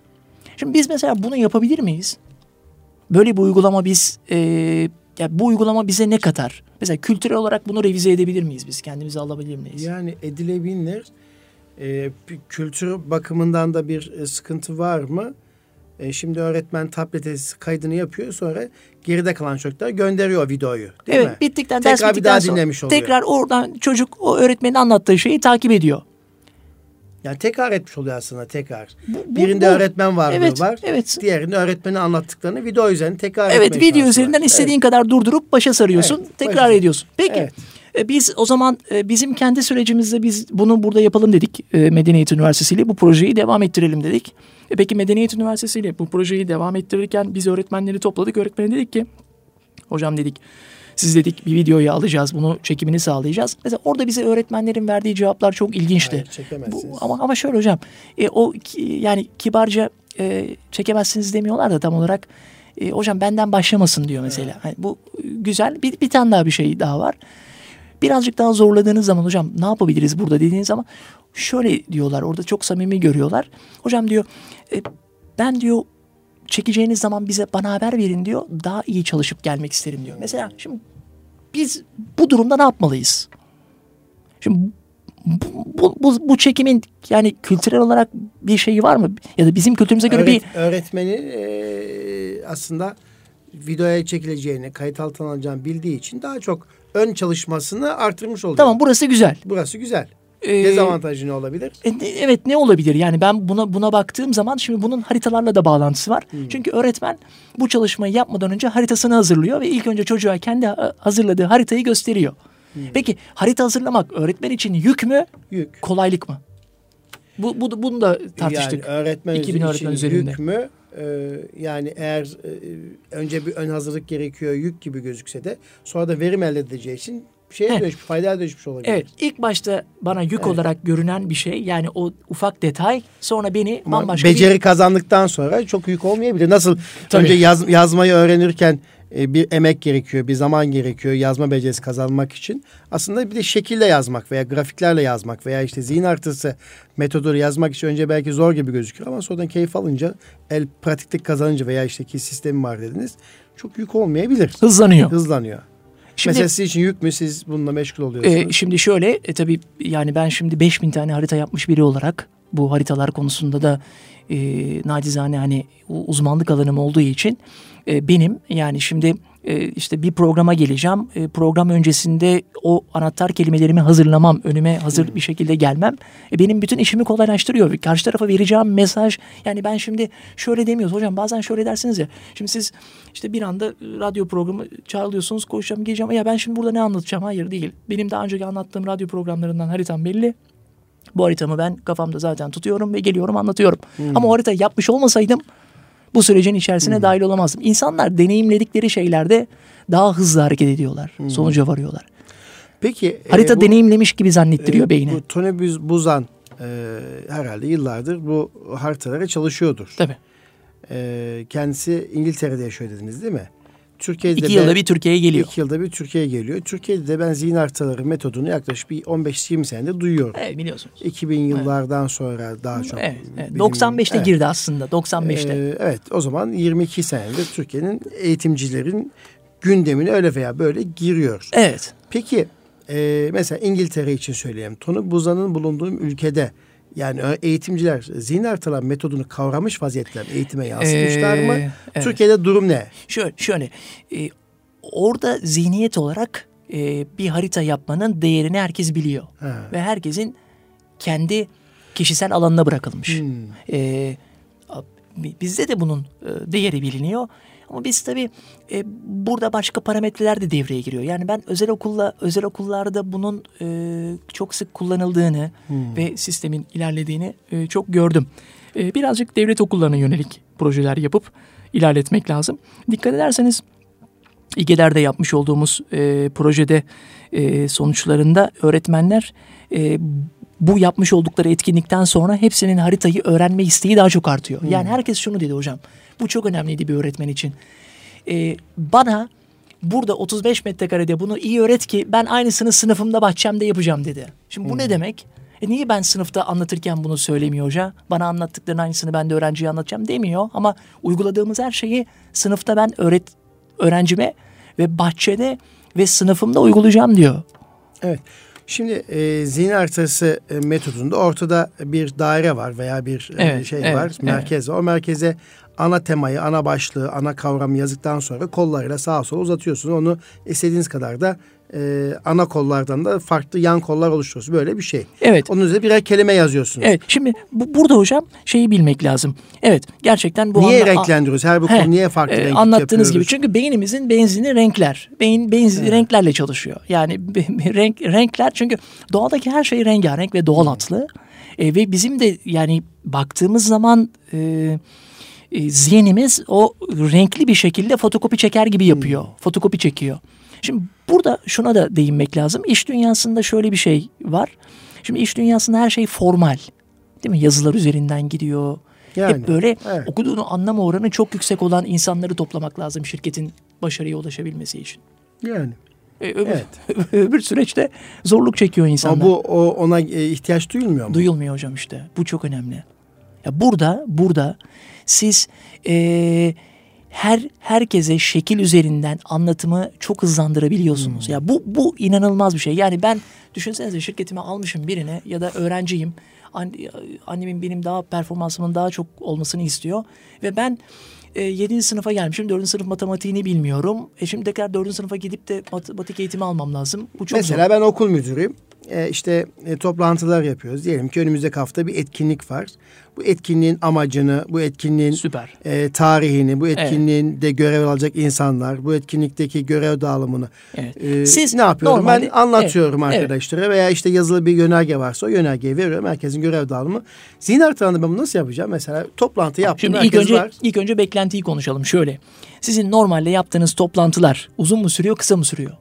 Şimdi biz mesela bunu yapabilir miyiz? Böyle bir uygulama biz e, ya bu uygulama bize ne katar? Mesela kültürel olarak bunu revize edebilir miyiz biz? Kendimize alabilir miyiz? Yani edilebilir. Ee, kültür bakımından da bir e, sıkıntı var mı? E, şimdi öğretmen tablete kaydını yapıyor sonra geride kalan çocuklar gönderiyor videoyu. Değil evet mi? bittikten Tekrar ders bir bittikten daha sonra dinlemiş oluyor. tekrar oradan çocuk o öğretmenin anlattığı şeyi takip ediyor. Yani tekrar etmiş oluyor aslında tekrar. Bu- bu- Birinde bu- öğretmen varlığı Evet, var. evet. Diğerinde öğretmenin anlattıklarını video üzerinde tekrar Evet video üzerinden var. istediğin kadar durdurup başa sarıyorsun. Evet, tekrar başa- ediyorsun. Peki Evet. E, biz o zaman e, bizim kendi sürecimizde biz bunu burada yapalım dedik. E, Medeniyet Üniversitesi ile bu projeyi devam ettirelim dedik. E, peki Medeniyet Üniversitesi ile bu projeyi devam ettirirken biz öğretmenleri topladık. Öğretmene dedik ki hocam dedik siz dedik bir videoyu alacağız bunu çekimini sağlayacağız. Mesela orada bize öğretmenlerin verdiği cevaplar çok ilginçti. Hayır. Bu, ama ama şöyle hocam e, o ki- yani kibarca e, çekemezsiniz demiyorlar da tam olarak e, hocam benden başlamasın diyor mesela. Hani bu e, güzel bir, bir tane daha bir şey daha var. Birazcık daha zorladığınız zaman hocam ne yapabiliriz burada dediğiniz zaman şöyle diyorlar orada çok samimi görüyorlar. Hocam diyor e, ben diyor çekeceğiniz zaman bize bana haber verin diyor. Daha iyi çalışıp gelmek isterim diyor. Mesela şimdi biz bu durumda ne yapmalıyız? Şimdi bu, bu, bu, bu çekimin yani kültürel olarak bir şeyi var mı? Ya da bizim kültürümüze göre bir Öğret- öğretmeni e, aslında videoya çekileceğini, kayıt altına alacağını bildiği için daha çok ön çalışmasını artırmış oluyor. tamam burası güzel. Burası güzel. Ee, Dezavantajı ne olabilir? E, ne- Evet ne olabilir? Yani ben buna buna baktığım zaman şimdi bunun haritalarla da bağlantısı var. Çünkü öğretmen bu çalışmayı yapmadan önce haritasını hazırlıyor ve ilk önce çocuğa kendi ha- hazırladığı haritayı gösteriyor. Peki harita hazırlamak öğretmen için yük mü, Yük. kolaylık mı? Bu, bu bunu da tartıştık. Yani öğretmen 2000 için öğretmen üzerinde. yük mü? Ee, yani eğer e, önce bir ön hazırlık gerekiyor yük gibi gözükse de sonra da verim elde edeceği için şeye Evet. dönüşmüş, faydaya dönüşmüş olabilir. Evet ilk başta bana yük olarak görünen bir şey yani o ufak detay sonra beni Ama bambaşka beceri bir... kazandıktan sonra çok yük olmayabilir. Nasıl Tabii. önce yaz, yazmayı öğrenirken e, bir emek gerekiyor, bir zaman gerekiyor yazma becerisi kazanmak için. Aslında bir de şekille yazmak veya grafiklerle yazmak veya işte zihin haritası metoduyla yazmak için önce belki zor gibi gözüküyor ama sonradan keyif alınca, el pratiklik kazanınca veya işte ki sistemi var dediniz. Çok yük olmayabilir. hızlanıyor. Hızlanıyor. Şimdi, Mesela sizin için yük mü? Siz bununla meşgul oluyorsunuz. e, şimdi şöyle e, tabii yani ben şimdi 5000 tane harita yapmış biri olarak bu haritalar konusunda da e, nacizane hani uzmanlık alanım olduğu için e, benim yani şimdi e, işte bir programa geleceğim. E, program öncesinde o anahtar kelimelerimi hazırlamam, önüme hazır bir şekilde gelmem e, benim bütün işimi kolaylaştırıyor. Karşı tarafa vereceğim mesaj yani ben şimdi şöyle demiyoruz hocam bazen şöyle dersiniz ya. Şimdi siz işte bir anda radyo programı çağrılıyorsunuz koşacağım geleceğim. Ya ben şimdi burada ne anlatacağım? Hayır değil. Benim daha önceki anlattığım radyo programlarından haritam belli. Bu haritamı ben kafamda zaten tutuyorum ve geliyorum anlatıyorum. Ama o haritayı yapmış olmasaydım bu sürecin içerisine dahil olamazdım. İnsanlar deneyimledikleri şeylerde daha hızlı hareket ediyorlar. Sonuca varıyorlar. Peki Harita e, bu- deneyimlemiş gibi zannettiriyor e, beyni. Bu Tony Buz- Buzan e, herhalde yıllardır bu haritalara çalışıyordur. Tabii. E, kendisi İngiltere'de yaşıyor dediniz değil mi? Türkiye'de İki yılda bir Türkiye'ye geliyor. iki yılda bir Türkiye'ye geliyor. Türkiye'de de ben zihin haritaları metodunu yaklaşık bir 15-20 senedir duyuyorum. Evet biliyorsunuz. 2000 yıllardan sonra daha çok. Evet, evet. benim- 95'te Evet. girdi aslında. 95'te. Ee, evet o zaman 22 senedir Türkiye'nin eğitimcilerin gündemine öyle veya böyle giriyor. evet. Peki e, mesela İngiltere için söyleyeyim. Tony Buzan'ın bulunduğu ülkede yani eğitimciler zihin haritalar metodunu kavramış vaziyetler eğitime yansımışlar mı? Ee, evet. Türkiye'de durum ne? Şöyle, şöyle e, orada zihniyet olarak e, bir harita yapmanın değerini herkes biliyor. Ha. Ve herkesin kendi kişisel alanına bırakılmış. Hmm. E, bizde de bunun e, değeri biliniyor. Ama biz tabii e, burada başka parametreler de devreye giriyor. Yani ben özel okulla özel okullarda bunun e, çok sık kullanıldığını ve sistemin ilerlediğini e, çok gördüm. E, birazcık devlet okullarına yönelik projeler yapıp ilerletmek lazım. Dikkat ederseniz İGEDER'de yapmış olduğumuz e, projede e, sonuçlarında öğretmenler e, bu yapmış oldukları etkinlikten sonra hepsinin haritayı öğrenme isteği daha çok artıyor. Yani herkes şunu dedi hocam. Bu çok önemliydi bir öğretmen için. E, bana burada 35 metrekarede bunu iyi öğret ki ben aynısını sınıfımda bahçemde yapacağım dedi. Şimdi bu ne demek? E niye ben sınıfta anlatırken bunu söylemiyor hoca? Bana anlattıklarının aynısını ben de öğrenciye anlatacağım demiyor. Ama uyguladığımız her şeyi sınıfta ben öğret öğrencime ve bahçede ve sınıfımda uygulayacağım diyor. Evet. Şimdi e, zihin haritası e, metodunda ortada bir daire var veya bir e, Evet, şey evet, var, merkez var. O merkeze ana temayı, ana başlığı, ana kavramı yazdıktan sonra kollarıyla sağa sola uzatıyorsunuz. Onu istediğiniz kadar da e, ana kollardan da farklı yan kollar oluşturuyorsunuz. Böyle bir şey. Evet. Onun üzerine birer kelime yazıyorsunuz. Evet şimdi bu, burada hocam şeyi bilmek lazım. Evet gerçekten bu Niye anla- renklendiriyoruz? Her bir konu niye farklı e, renk Anlattığınız yapıyoruz? gibi çünkü beynimizin benzini renkler. Beyin benzin renklerle çalışıyor. Yani (laughs) be- renk renkler çünkü doğadaki her şey rengarenk ve doğal atlı. E, ve bizim de yani baktığımız zaman e, e, zihnimiz o renkli bir şekilde fotokopi çeker gibi yapıyor. Fotokopi çekiyor. Şimdi burada şuna da değinmek lazım. İş dünyasında şöyle bir şey var. Şimdi iş dünyasında her şey formal. Değil mi? Yazılar üzerinden gidiyor. Yani, Hep böyle evet. okuduğunu anlama oranı çok yüksek olan insanları toplamak lazım şirketin başarıya ulaşabilmesi için. Yani. E, öbür, Evet. (laughs) öbür süreçte zorluk çekiyor insanlar. Ama bu o, ona e, ihtiyaç duyulmuyor mu? Duyulmuyor hocam işte. Bu çok önemli. Ya burada burada siz eee, her herkese şekil üzerinden anlatımı çok hızlandırabiliyorsunuz. Ya bu bu inanılmaz bir şey. Yani ben düşünsenize şirketime almışım birine ya da öğrenciyim. An- annemin benim daha performansımın daha çok olmasını istiyor ve ben e, 7. sınıfa gelmişim. 4. sınıf matematiğini bilmiyorum. E şimdi tekrar 4. sınıfa gidip de matematik eğitimi almam lazım. Bu çok Mesela zor. ben okul müdürüyüm. E, işte e, toplantılar yapıyoruz. Diyelim ki önümüzdeki hafta bir etkinlik var. Bu etkinliğin amacını, bu etkinliğin Süper. e, tarihini, bu etkinliğin de görev alacak insanlar, bu etkinlikteki görev dağılımını Evet. e, Siz ne yapıyorum? normalde- ben anlatıyorum Evet, evet. arkadaşlara veya işte yazılı bir yönerge varsa o yönergeyi veriyorum. Herkesin görev dağılımı. Zihin haritalarında ben bunu nasıl yapacağım? Mesela toplantı yaptım. Şimdi ilk önce var. ilk önce beklentiyi konuşalım. Şöyle. Sizin normalde yaptığınız toplantılar uzun mu sürüyor, kısa mı sürüyor?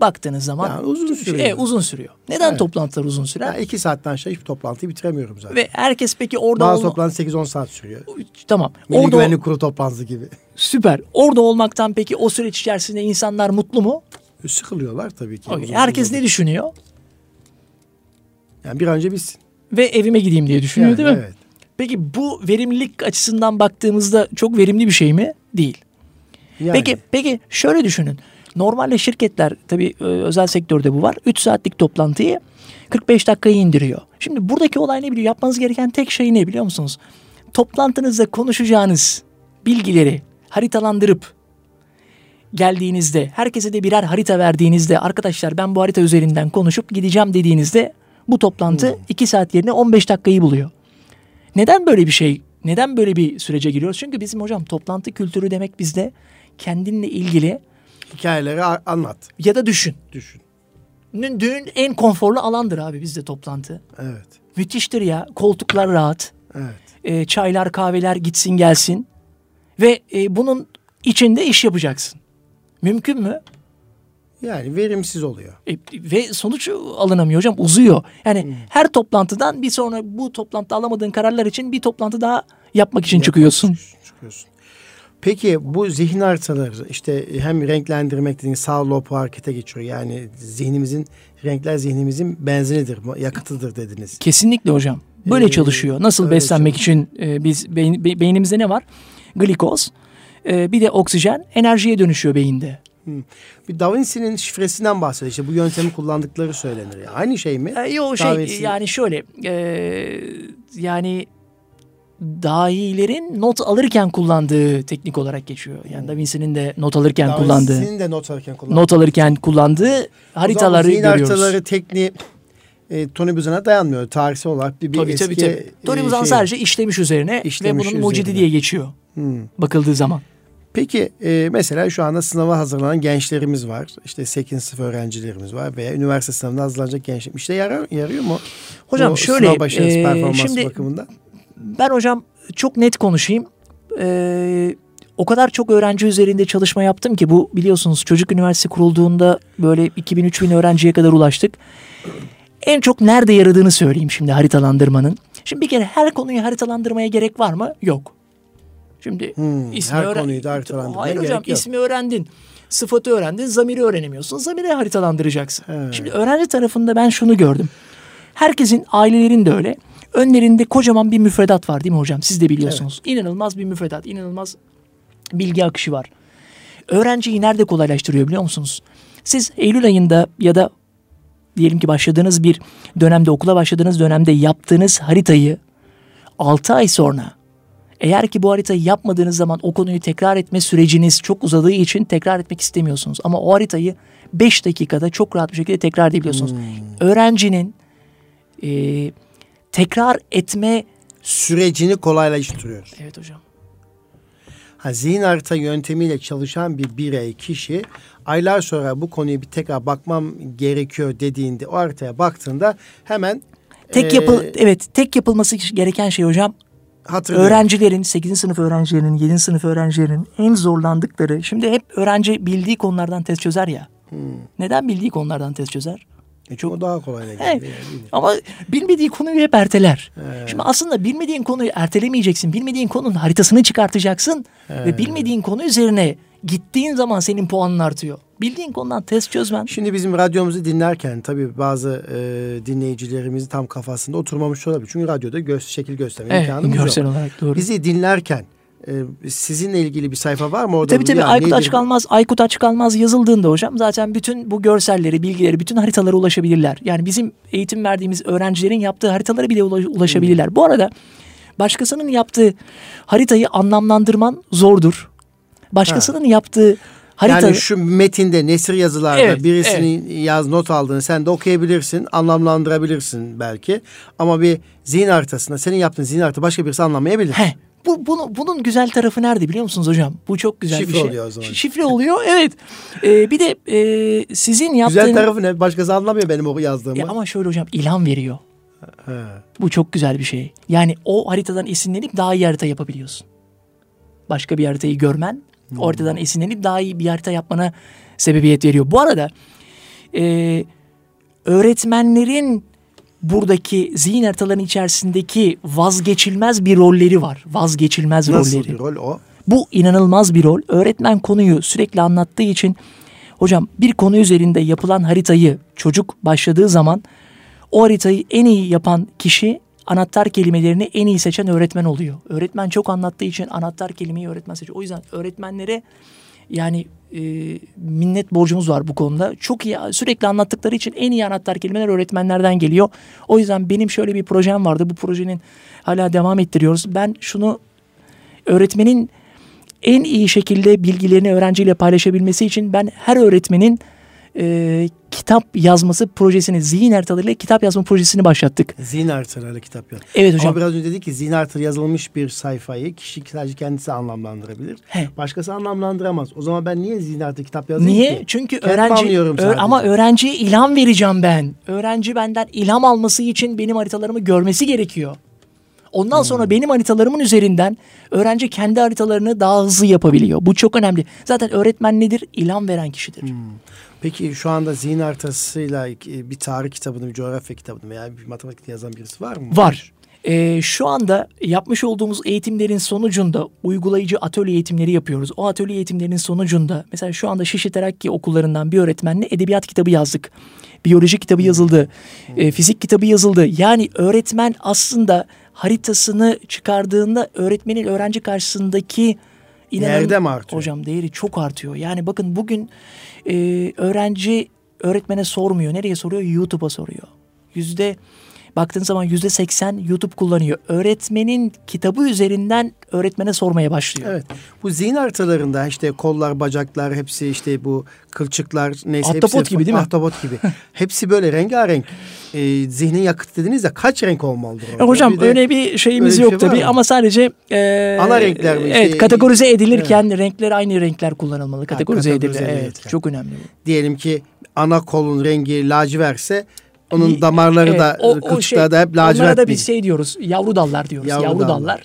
Baktığınız zaman Yani uzun sürüyor. Evet, uzun sürüyor. Neden Evet. toplantılar uzun sürer? Ya iki saatten aşağı hiçbir toplantıyı bitiremiyorum zaten. Ve herkes peki orada Bazı olma- toplantı 8-10 saat sürüyor. tamam. Milli orada Güvenlik Kurulu toplantısı gibi. süper. Orada olmaktan peki o süreç içerisinde insanlar mutlu mu? Sıkılıyorlar tabii ki. Uzun Herkes ne düşünüyor? Yani bir an önce bitsin. Ve evime gideyim diye düşünüyor Yani değil mi? Evet. Peki bu verimlilik açısından baktığımızda çok verimli bir şey mi? Değil. Yani, Peki peki şöyle düşünün. Normalde şirketler tabii e, özel sektörde bu var. 3 saatlik toplantıyı 45 dakikaya indiriyor. Şimdi buradaki olay ne biliyor? Yapmanız gereken tek şey ne biliyor musunuz? Toplantınızda konuşacağınız bilgileri haritalandırıp geldiğinizde herkese de birer harita verdiğinizde arkadaşlar ben bu harita üzerinden konuşup gideceğim dediğinizde bu toplantı 2 saat yerine 15 dakikayı buluyor. Neden böyle bir şey? Neden böyle bir sürece giriyoruz? Çünkü bizim hocam toplantı kültürü demek bizde kendinle ilgili hikayeleri anlat. ya da düşün. Düşün. Düğün en konforlu alandır abi bizde toplantı. Evet. Müthiştir ya. Koltuklar rahat. Evet. e, çaylar kahveler gitsin gelsin. Ve e, bunun içinde iş yapacaksın. Mümkün mü? Yani verimsiz oluyor. E, ve sonuç alınamıyor hocam uzuyor. Yani her toplantıdan bir sonra bu toplantıda alamadığın kararlar için bir toplantı daha yapmak için çıkıyorsun. Çıkıyorsun. Peki bu zihin haritaları işte hem renklendirmek dediğin sağ lob harekete geçiyor. Yani zihnimizin renkler zihnimizin benzinidir, yakıtıdır dediniz. Kesinlikle hocam. Böyle Ee, çalışıyor. Nasıl beslenmek için e, biz beyin- be- beynimizde ne var? Glikoz, e, bir de oksijen enerjiye dönüşüyor beyinde. Bir Da Vinci'nin şifresinden bahsediyor. İşte bu yöntemi kullandıkları söylenir. Yani. Aynı şey mi? E, yo Da şey yani şöyle e, yani dahilerin not alırken kullandığı teknik olarak geçiyor. Yani Da Vinci'nin de not alırken Da kullandığı, Vinci'nin de not alırken kullandığı. not alırken kullandığı haritaları zihin görüyoruz. haritaları tekniği e, Tony Buzan'a dayanmıyor. Tarihsel olarak bir, bir Tabii eski tabii tabii. Tony e, Buzan şey. sadece işlemiş üzerine İşlemiş ve bunun mucidi üzerine. diye geçiyor. Hmm. Bakıldığı zaman. Peki e, mesela şu anda sınava hazırlanan gençlerimiz var. İşte 8. sınıf öğrencilerimiz var veya üniversite sınavına hazırlanacak gençler. İşte yarar, yarıyor mu? Hocam Bu şöyle, Sınav başarısı e, performansı şimdi- bakımından. Ben hocam çok net konuşayım. Ee, o kadar çok öğrenci üzerinde çalışma yaptım ki bu biliyorsunuz çocuk üniversitesi kurulduğunda böyle 2000-3000 öğrenciye kadar ulaştık. En çok nerede yaradığını söyleyeyim şimdi haritalandırmanın. Şimdi bir kere her konuyu haritalandırmaya gerek var mı? Yok. Şimdi Hmm, ismi her öğren- konuyu da haritalandırmaya Hayır hocam gerek yok. ismi öğrendin. Sıfatı öğrendin, zamiri öğrenemiyorsun. Zamiri haritalandıracaksın. He. Şimdi öğrenci tarafında ben şunu gördüm. Herkesin, ailelerin de öyle. Önlerinde kocaman bir müfredat var değil mi hocam? Siz de biliyorsunuz. İnanılmaz bir müfredat, inanılmaz bilgi akışı var. Öğrenciyi nerede kolaylaştırıyor biliyor musunuz? Siz Eylül ayında ya da diyelim ki başladığınız bir dönemde, okula başladığınız dönemde yaptığınız haritayı 6 ay sonra eğer ki bu haritayı yapmadığınız zaman o konuyu tekrar etme süreciniz çok uzadığı için tekrar etmek istemiyorsunuz. Ama o haritayı 5 dakikada çok rahat bir şekilde tekrar edebiliyorsunuz. Öğrencinin e, tekrar etme... Sürecini kolaylaştırıyor. Evet hocam. Ha, zihin harita yöntemiyle çalışan bir birey, kişi aylar sonra bu konuyu bir tekrar bakmam gerekiyor dediğinde o haritaya baktığında hemen Tek e, yapı evet tek yapılması gereken şey hocam öğrencilerin 8. sınıf öğrencilerinin 7. sınıf öğrencilerinin en zorlandıkları şimdi hep öğrenci bildiği konulardan test çözer ya. Neden bildiği konulardan test çözer? E, çok o daha kolay geliyor. Evet. Ama bilmediği konuyu hep erteler. Şimdi aslında bilmediğin konuyu ertelemeyeceksin. Bilmediğin konunun haritasını çıkartacaksın. Ve bilmediğin konu üzerine gittiğin zaman senin puanın artıyor. Bildiğin konudan test çözmen. Şimdi bizim radyomuzu dinlerken tabii bazı e, dinleyicilerimizin tam kafasında oturmamış olabilir. Çünkü radyoda göz, şekil gösterme Evet, imkanımız görsel yok. olarak doğru. Bizi dinlerken sizinle ilgili bir sayfa var mı orada? Tabii tabii Ya Aykut nedir Açık bu? Almaz, Aykut Açık Almaz yazıldığında hocam zaten bütün bu görselleri, bilgileri, bütün haritalara ulaşabilirler. Yani bizim eğitim verdiğimiz öğrencilerin yaptığı haritalara bile ula- ulaşabilirler. Bu arada başkasının yaptığı haritayı anlamlandırman zordur. Başkasının yaptığı harita... Yani şu metinde, nesir yazılarda Evet, birisinin yaz not aldığını sen de okuyabilirsin, anlamlandırabilirsin belki. Ama bir zihin haritasında senin yaptığın zihin harita başka birisi anlamayabilir. He, bu, bunu, bunun güzel tarafı nerede biliyor musunuz hocam? Bu çok güzel Şifre bir şey. oluyor o zaman. Şifre oluyor evet. Ee, bir de e, sizin yaptığınız... Güzel tarafı ne? Başkası anlamıyor benim o yazdığımı. Ya ama şöyle hocam ilham veriyor. He. Bu çok güzel bir şey. Yani o haritadan esinlenip daha iyi harita yapabiliyorsun. Başka bir haritayı görmen, o haritadan esinlenip daha iyi bir harita yapmana sebebiyet veriyor. Bu arada e, öğretmenlerin buradaki zihin haritaların içerisindeki vazgeçilmez bir rolleri var. Vazgeçilmez Nasıl rolleri. bir rol o? Bu inanılmaz bir rol. Öğretmen konuyu sürekli anlattığı için hocam bir konu üzerinde yapılan haritayı çocuk başladığı zaman o haritayı en iyi yapan kişi anahtar kelimelerini en iyi seçen öğretmen oluyor. Öğretmen çok anlattığı için anahtar kelimeyi öğretmen seçiyor. O yüzden öğretmenlere yani e, minnet borcumuz var bu konuda. Çok iyi sürekli anlattıkları için en iyi anahtar kelimeler öğretmenlerden geliyor. O yüzden benim şöyle bir projem vardı. Bu projenin hala devam ettiriyoruz. Ben şunu öğretmenin en iyi şekilde bilgilerini öğrenciyle paylaşabilmesi için ben her öğretmenin e, kitap yazması projesini, zihin haritalarıyla kitap yazma projesini başlattık. Zihin haritalarıyla kitap yaz. Evet hocam. Ama biraz önce dedik ki zihin haritaları yazılmış bir sayfayı kişi sadece kendisi anlamlandırabilir. He. Başkası anlamlandıramaz. O zaman ben niye zihin harita kitap yazayım Niye? ki? Çünkü Kendim öğrenci ö- ama öğrenciye ilham vereceğim ben. Öğrenci benden ilham alması için benim haritalarımı görmesi gerekiyor. Ondan Hmm. sonra benim haritalarımın üzerinden öğrenci kendi haritalarını daha hızlı yapabiliyor. Bu çok önemli. Zaten öğretmen nedir? İlham veren kişidir. Hmm. Peki şu anda zihin haritasıyla e, bir tarih kitabını, bir coğrafya kitabını veya bir matematik yazan birisi var mı? Var. Ee, şu anda yapmış olduğumuz eğitimlerin sonucunda uygulayıcı atölye eğitimleri yapıyoruz. O atölye eğitimlerinin sonucunda mesela şu anda Şişli Terakki okullarından bir öğretmenle edebiyat kitabı yazdık. Biyoloji kitabı yazıldı. e, fizik kitabı yazıldı. Yani öğretmen aslında haritasını çıkardığında öğretmenin öğrenci karşısındaki Değerde mi artıyor? Hocam değeri çok artıyor. Yani bakın bugün e, öğrenci öğretmene sormuyor. Nereye soruyor? YouTube'a soruyor. Yüzde baktığın zaman yüzde seksen YouTube kullanıyor. Öğretmenin kitabı üzerinden öğretmene sormaya başlıyor. Evet. Bu zihin haritalarında işte kollar, bacaklar hepsi işte bu kılçıklar neyse Ahtapot hepsi gibi değil mi? Ahtapot gibi. (laughs) hepsi böyle rengarenk. Ee, zihnin yakıt dediniz ya kaç renk olmalıdır? E, hocam Bir de- öyle bir şeyimiz öyle bir yok şey tabii ama sadece e, Ana renkler mi? Evet İşte- kategorize edilirken renkler aynı renkler kullanılmalı. Kategorize, kategorize edilir. Evet çok önemli diyelim ki ana kolun rengi laciverse onun damarları Evet, da o- o kılçıkları şey, da hep lacivert. Onlara da bir- şey diyoruz yavru dallar diyoruz. Yavru Yavru, dallar. dallar.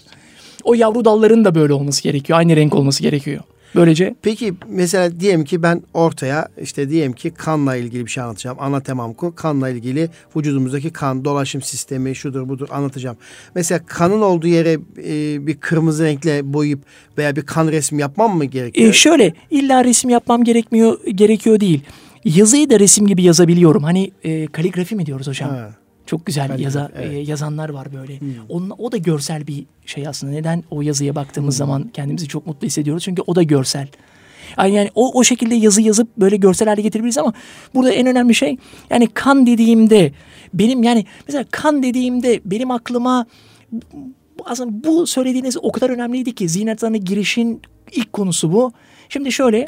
O yavru dalların da böyle olması gerekiyor. Aynı renk olması gerekiyor. Böylece Peki mesela diyelim ki ben ortaya işte diyelim ki kanla ilgili bir şey anlatacağım. Ana temam konu kanla ilgili vücudumuzdaki kan dolaşım sistemi şudur budur anlatacağım. Mesela kanın olduğu yere e, bir kırmızı renkle boyayıp veya bir kan resmi yapmam mı gerekiyor? e, şöyle illa resim yapmam gerekmiyor gerekiyor değil. Yazıyı da resim gibi yazabiliyorum. Hani e, kaligrafi mi diyoruz hocam? Ha. Çok güzel Kaligrafi, yaza, evet. Hmm. e, yazanlar var böyle. Onun, o da görsel bir şey aslında. Neden o yazıya baktığımız Hmm. zaman kendimizi çok mutlu hissediyoruz? Çünkü o da görsel. Yani, yani o, o şekilde yazı yazıp böyle görsel hale getirebiliriz ama burada en önemli şey yani kan dediğimde benim yani mesela kan dediğimde benim aklıma aslında bu söylediğiniz o kadar önemliydi ki zihin girişin ilk konusu bu. Şimdi şöyle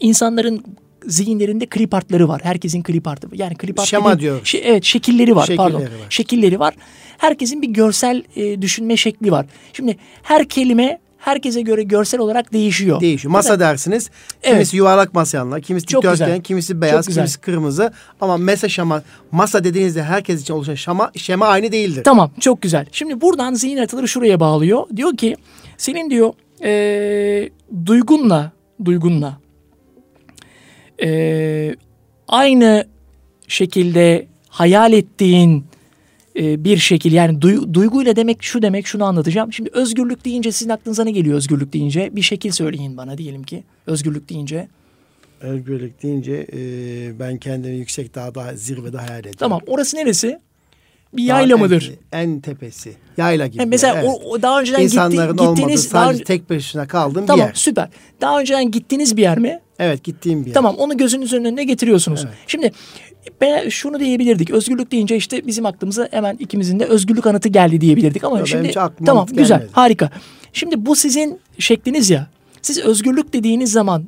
insanların zihinlerinde klip artları var. Herkesin klip artı. Yani klip art Şema diyoruz. Şe- evet şekilleri var pardon. Şekilleri var. Şekilleri var. Herkesin bir görsel e, düşünme şekli var. Şimdi her kelime herkese göre görsel olarak değişiyor. Değişiyor. Masa dersiniz. Evet. Kimisi yuvarlak masa yanlar, kimisi dikdörtgen, kimisi beyaz, kimisi kırmızı. Ama mesa şama, masa dediğinizde herkes için oluşan şama, şema aynı değildir. Tamam çok güzel. Şimdi buradan zihin haritaları şuraya bağlıyor. Diyor ki senin diyor eee, duygunla duygunla eee, aynı şekilde hayal ettiğin eee, bir şekil yani duy- duyguyla demek şu demek şunu anlatacağım. Şimdi özgürlük deyince sizin aklınıza ne geliyor özgürlük deyince? Bir şekil söyleyin bana diyelim ki özgürlük deyince. Özgürlük deyince e, ben kendimi yüksek dağda, zirvede hayal ediyorum. Tamam orası neresi? Bir yayla en- mıdır? En, tepesi. Yayla gibi. Yani mesela evet. o, o daha önceden gitti, İnsanların olmadığı gittiğiniz daha sadece önce- tek başına kaldığım Tamam bir yer. süper. Daha önceden gittiğiniz bir yer mi? Evet gittiğim bir yer. Tamam onu gözünüzün önüne getiriyorsunuz. Şimdi ben şunu diyebilirdik. Özgürlük deyince işte bizim aklımıza hemen ikimizin de özgürlük anıtı geldi diyebilirdik ama Yok, şimdi tamam güzel gelmedi. harika. Şimdi bu sizin şekliniz ya. Siz özgürlük dediğiniz zaman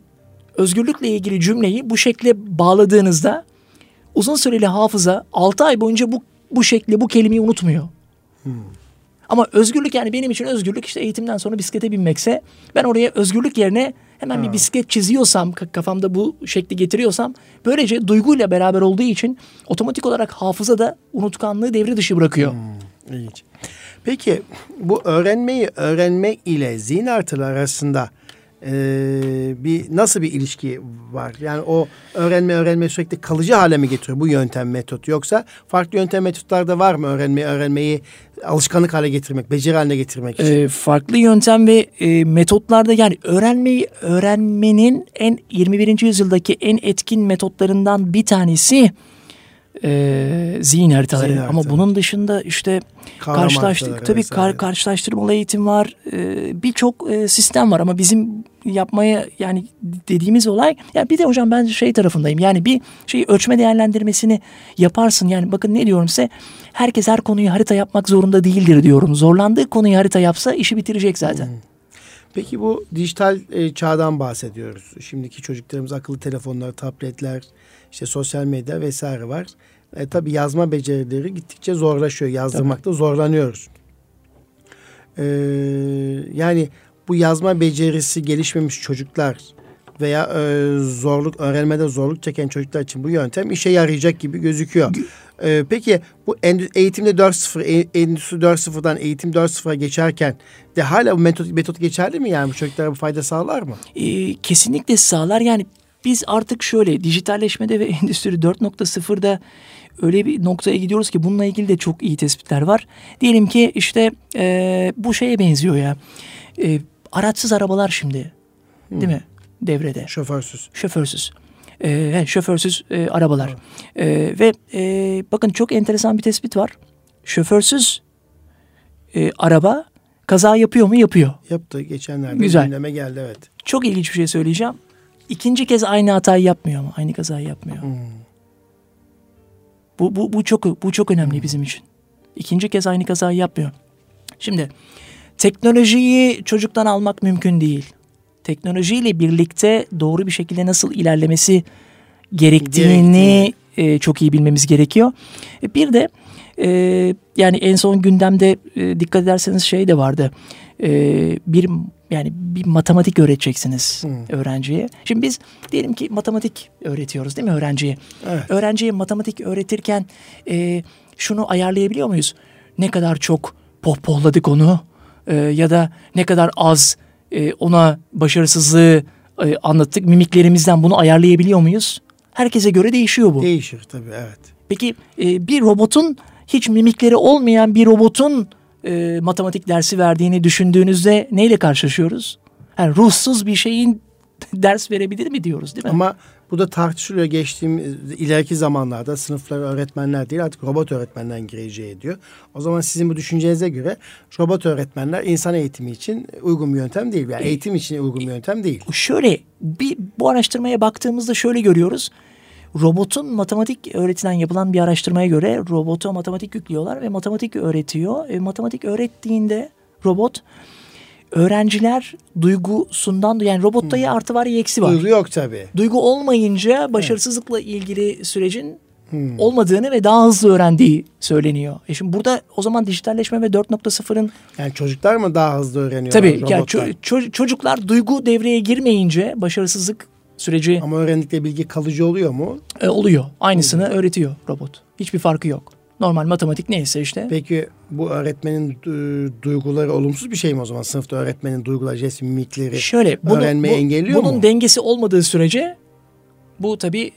özgürlükle ilgili cümleyi bu şekle bağladığınızda uzun süreli hafıza 6 ay boyunca bu bu şekli bu kelimeyi unutmuyor. Ama özgürlük yani benim için özgürlük işte eğitimden sonra bisiklete binmekse ben oraya özgürlük yerine hemen bir bisiklet çiziyorsam ka- kafamda bu şekli getiriyorsam böylece duyguyla beraber olduğu için otomatik olarak hafıza da unutkanlığı devre dışı bırakıyor. İlginç. Peki bu öğrenmeyi öğrenmek ile zihin artıları arasında e, bir nasıl bir ilişki var? Yani o öğrenme öğrenme sürekli kalıcı hale mi getiriyor bu yöntem metot yoksa farklı yöntem metotlar da var mı öğrenmeyi öğrenmeyi alışkanlık hale getirmek, beceri haline getirmek için? Ee, farklı yöntem ve e, metotlarda yani öğrenmeyi öğrenmenin en 21. yüzyıldaki en etkin metotlarından bir tanesi e, zihin haritaları. Zihin Ama haritaları. bunun dışında işte karşılaştık tabii vesaire. kar, karşılaştırmalı eğitim var. E, Birçok e, sistem var ama bizim yapmaya yani dediğimiz olay ya bir de hocam ben şey tarafındayım. Yani bir şeyi ölçme değerlendirmesini yaparsın. Yani bakın ne diyorum size? Herkes her konuyu harita yapmak zorunda değildir diyorum. Zorlandığı konuyu harita yapsa işi bitirecek zaten. Peki bu dijital e, çağdan bahsediyoruz. Şimdiki çocuklarımız akıllı telefonlar, tabletler, işte sosyal medya vesaire var. E, tabii yazma becerileri gittikçe zorlaşıyor. Yazdırmakta zorlanıyoruz. E, yani bu yazma becerisi gelişmemiş çocuklar veya e, zorluk öğrenmede zorluk çeken çocuklar için bu yöntem işe yarayacak gibi gözüküyor. E, peki bu eğitimde 4.0, e- endüstri 4.0'dan eğitim 4.0'a geçerken de hala bu metot, metot geçerli mi yani bu çocuklara bu fayda sağlar mı? Ee, kesinlikle sağlar. Yani biz artık şöyle dijitalleşmede ve (laughs) endüstri 4.0'da öyle bir noktaya gidiyoruz ki bununla ilgili de çok iyi tespitler var. Diyelim ki işte e, bu şeye benziyor ya. E, araçsız arabalar şimdi değil mi devrede? Şoförsüz. Şoförsüz. He, şoförsüz e, arabalar. Ee, ve e, bakın çok enteresan bir tespit var. Şoförsüz e, araba kaza yapıyor mu? Yapıyor. Yaptı geçenlerde Güzel. gündeme geldi evet. Çok ilginç bir şey söyleyeceğim. İkinci kez aynı hatayı yapmıyor mu? Aynı kazayı yapmıyor. Bu, bu, bu çok bu çok önemli bizim için. İkinci kez aynı kazayı yapmıyor. Şimdi teknolojiyi çocuktan almak mümkün değil. Teknolojiyle birlikte doğru bir şekilde nasıl ilerlemesi gerektiğini e, çok iyi bilmemiz gerekiyor. E, bir de e, yani en son gündemde e, dikkat ederseniz şey de vardı. E, bir yani bir matematik öğreteceksiniz öğrenciye. Şimdi biz diyelim ki matematik öğretiyoruz değil mi öğrenciye? Evet. Öğrenciye matematik öğretirken e, şunu ayarlayabiliyor muyuz? Ne kadar çok pohpohladık onu e, ya da ne kadar az e, ona başarısızlığı e, anlattık. Mimiklerimizden bunu ayarlayabiliyor muyuz? Herkese göre değişiyor bu. Değişir tabii evet. Peki e, bir robotun hiç mimikleri olmayan bir robotun e, matematik dersi verdiğini düşündüğünüzde neyle karşılaşıyoruz? Yani ruhsuz bir şeyin (laughs) ders verebilir mi diyoruz değil mi? Ama bu da tartışılıyor geçtiğim ileriki zamanlarda sınıflara öğretmenler değil artık robot öğretmenler gireceği diyor. O zaman sizin bu düşüncenize göre robot öğretmenler insan eğitimi için uygun bir yöntem değil. Yani eğitim için uygun bir yöntem değil. Şöyle bir bu araştırmaya baktığımızda şöyle görüyoruz. Robotun matematik öğretilen yapılan bir araştırmaya göre robota matematik yüklüyorlar ve matematik öğretiyor. E, matematik öğrettiğinde robot öğrenciler duygusundan yani robotta ya artı var ya eksi var. Duygu yok tabii. Duygu olmayınca başarısızlıkla ilgili sürecin Hmm. olmadığını ve daha hızlı öğrendiği söyleniyor. E şimdi burada o zaman dijitalleşme ve 4.0'ın yani çocuklar mı daha hızlı öğreniyor? Tabii yani ço- ço- çocuklar duygu devreye girmeyince başarısızlık süreci ama öğrendikleri bilgi kalıcı oluyor mu? E, oluyor. Aynısını oluyor. öğretiyor robot. Hiçbir farkı yok. Normal matematik neyse işte. Peki bu öğretmenin duyguları olumsuz bir şey mi o zaman? Sınıfta öğretmenin duyguları, jest, mimikleri Şöyle, bunu, öğrenmeyi bu, engelliyor bunun mu? Bunun dengesi olmadığı sürece bu tabii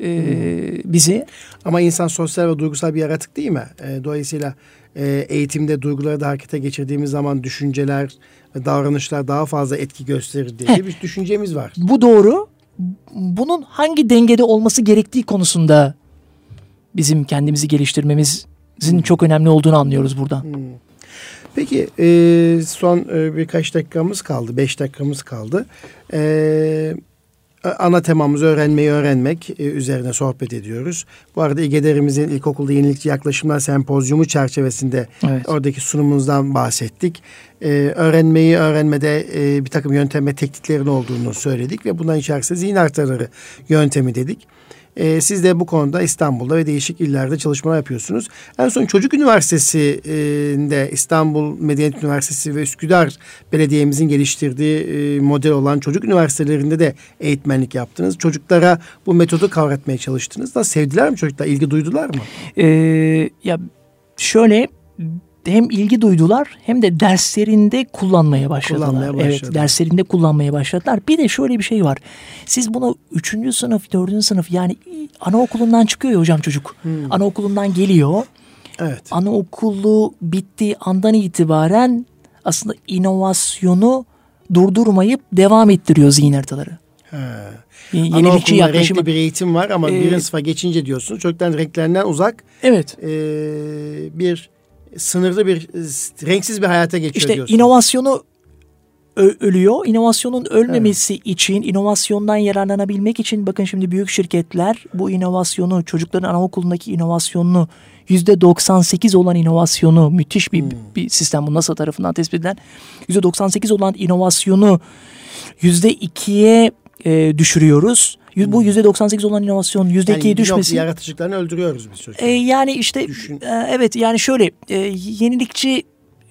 e, bizi... Ama insan sosyal ve duygusal bir yaratık değil mi? E, dolayısıyla e, eğitimde duyguları da harekete geçirdiğimiz zaman düşünceler ve davranışlar daha fazla etki gösterir diye Heh. bir düşüncemiz var. Bu doğru. Bunun hangi dengede olması gerektiği konusunda bizim kendimizi geliştirmemizin hmm. çok önemli olduğunu anlıyoruz buradan. Hmm. Peki e, son e, birkaç dakikamız kaldı, beş dakikamız kaldı. E, ana temamız öğrenmeyi öğrenmek e, üzerine sohbet ediyoruz. Bu arada İGEDER'imizin ilkokulda yenilikçi yaklaşımlar sempozyumu çerçevesinde evet. oradaki sunumunuzdan bahsettik. E, öğrenmeyi öğrenmede e, bir takım yöntem ve tekniklerin olduğunu söyledik ve bundan içerisinde zihin haritaları yöntemi dedik. E, siz de bu konuda İstanbul'da ve değişik illerde çalışmalar yapıyorsunuz. En son Çocuk Üniversitesi'nde İstanbul Medeniyet Üniversitesi ve Üsküdar Belediye'mizin geliştirdiği e, model olan çocuk üniversitelerinde de eğitmenlik yaptınız. Çocuklara bu metodu kavratmaya çalıştınız. Nasıl sevdiler mi çocuklar? İlgi duydular mı? Ee, ya şöyle hem ilgi duydular hem de derslerinde kullanmaya başladılar. Kullanmaya evet, derslerinde kullanmaya başladılar. Bir de şöyle bir şey var. Siz bunu üçüncü sınıf, dördüncü sınıf yani anaokulundan çıkıyor ya hocam çocuk. Hmm. Anaokulundan geliyor. Evet. Anaokulu bittiği andan itibaren aslında inovasyonu durdurmayıp devam ettiriyor zihin haritaları. He. Yenilikçi yaklaşımı. renkli bir eğitim var ama ee, birinci sınıfa geçince diyorsunuz çocukların renklerinden uzak. Evet. E, bir sınırlı bir renksiz bir hayata geçiyor işte diyorsun. inovasyonu ölüyor. İnovasyonun ölmemesi evet. için, inovasyondan yararlanabilmek için bakın şimdi büyük şirketler bu inovasyonu, çocukların anaokulundaki inovasyonunu yüzde 98 olan inovasyonu müthiş bir, hmm. bir sistem bu NASA tarafından tespit edilen yüzde 98 olan inovasyonu yüzde ikiye e, düşürüyoruz. Bu yüzde 98 olan inovasyon yüzde yani ikiye düşmesi. yaratıcılarını öldürüyoruz biz çocuklar. E, yani işte Düşün. e, evet yani şöyle e, yenilikçi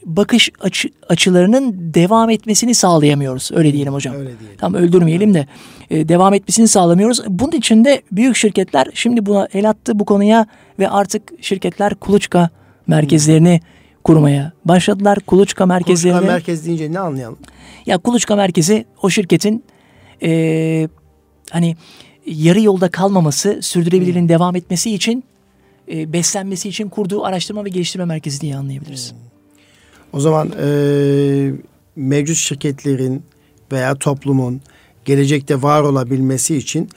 bakış açı, açılarının devam etmesini sağlayamıyoruz. Öyle diyelim hocam. Öyle diyelim. Tam öldürmeyelim de e, devam etmesini sağlamıyoruz. Bunun için de büyük şirketler şimdi buna el attı bu konuya ve artık şirketler kuluçka merkezlerini hmm. kurmaya başladılar. Kuluçka merkezlerini. Kuluçka merkez deyince ne anlayalım? Ya kuluçka merkezi o şirketin e, hani yarı yolda kalmaması, sürdürülebilirliğin hmm. devam etmesi için e, beslenmesi için kurduğu araştırma ve geliştirme merkezi diye anlayabiliriz. Hmm. O zaman e, mevcut şirketlerin veya toplumun gelecekte var olabilmesi için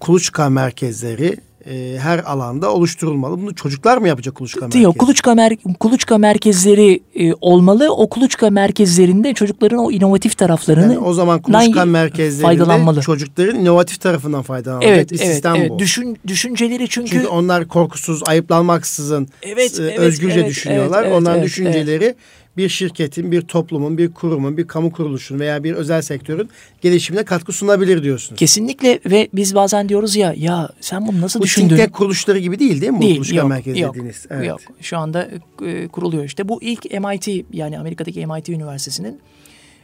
kuluçka merkezleri e, her alanda oluşturulmalı. Bunu çocuklar mı yapacak kuluçka merkezi? Yok, kuluçka, mer kuluçka merkezleri e, olmalı. O kuluçka merkezlerinde çocukların o inovatif taraflarını yani o zaman kuluçka merkezlerinde çocukların inovatif tarafından faydalanacak evet, evet, sistem evet. bu. Düşün, düşünceleri çünkü... Çünkü onlar korkusuz, ayıplanmaksızın evet, e, evet, özgürce evet, düşünüyorlar. Evet, evet, Onların evet, düşünceleri evet bir şirketin, bir toplumun, bir kurumun, bir kamu kuruluşun veya bir özel sektörün gelişimine katkı sunabilir diyorsunuz. Kesinlikle ve biz bazen diyoruz ya ya sen bunu nasıl bu düşündün? Bu think kuruluşları gibi değil değil mi? Değil, bu kuluçka yok, merkezi yok, dediğiniz. Evet. Yok şu anda e, kuruluyor işte. Bu ilk MIT yani Amerika'daki MIT Üniversitesi'nin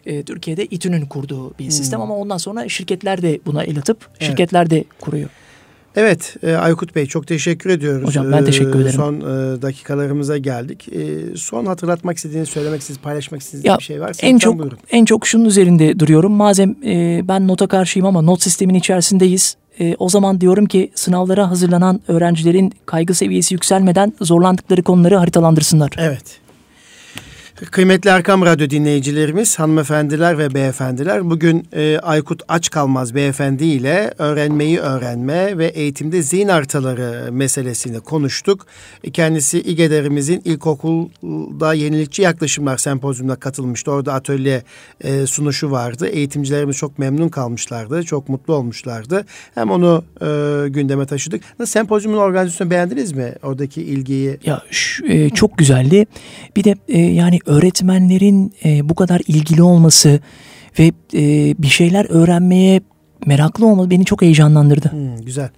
e, Türkiye'de İTÜ'nün kurduğu bir hmm. sistem ama ondan sonra şirketler de buna el atıp şirketler evet. de kuruyor. Evet e, Aykut Bey çok teşekkür ediyoruz. Hocam ben teşekkür ederim. Son e, dakikalarımıza geldik. E, son hatırlatmak istediğiniz, söylemek istediğiniz, paylaşmak istediğiniz ya, bir şey varsa en çok buyurun. En çok şunun üzerinde duruyorum. Madem e, ben nota karşıyım ama not sistemin içerisindeyiz. E, o zaman diyorum ki sınavlara hazırlanan öğrencilerin kaygı seviyesi yükselmeden zorlandıkları konuları haritalandırsınlar. Evet. Kıymetli Erkam Radyo dinleyicilerimiz, hanımefendiler ve beyefendiler, bugün e, Aykut Açkalmaz beyefendi ile öğrenmeyi öğrenme ve eğitimde zihin haritaları meselesini konuştuk. Kendisi İGEDER'imizin ilkokulda yenilikçi yaklaşımlar sempozyumuna katılmıştı. Orada atölye e, sunuşu vardı. Eğitimcilerimiz çok memnun kalmışlardı, çok mutlu olmuşlardı. Hem onu e, gündeme taşıdık. Nasıl sempozyumun organizasyonu beğendiniz mi? Oradaki ilgiyi. Ya şu, e, çok güzeldi. Bir de e, yani öğretmenlerin e, bu kadar ilgili olması ve e, bir şeyler öğrenmeye meraklı olması beni çok heyecanlandırdı. Hmm, güzel.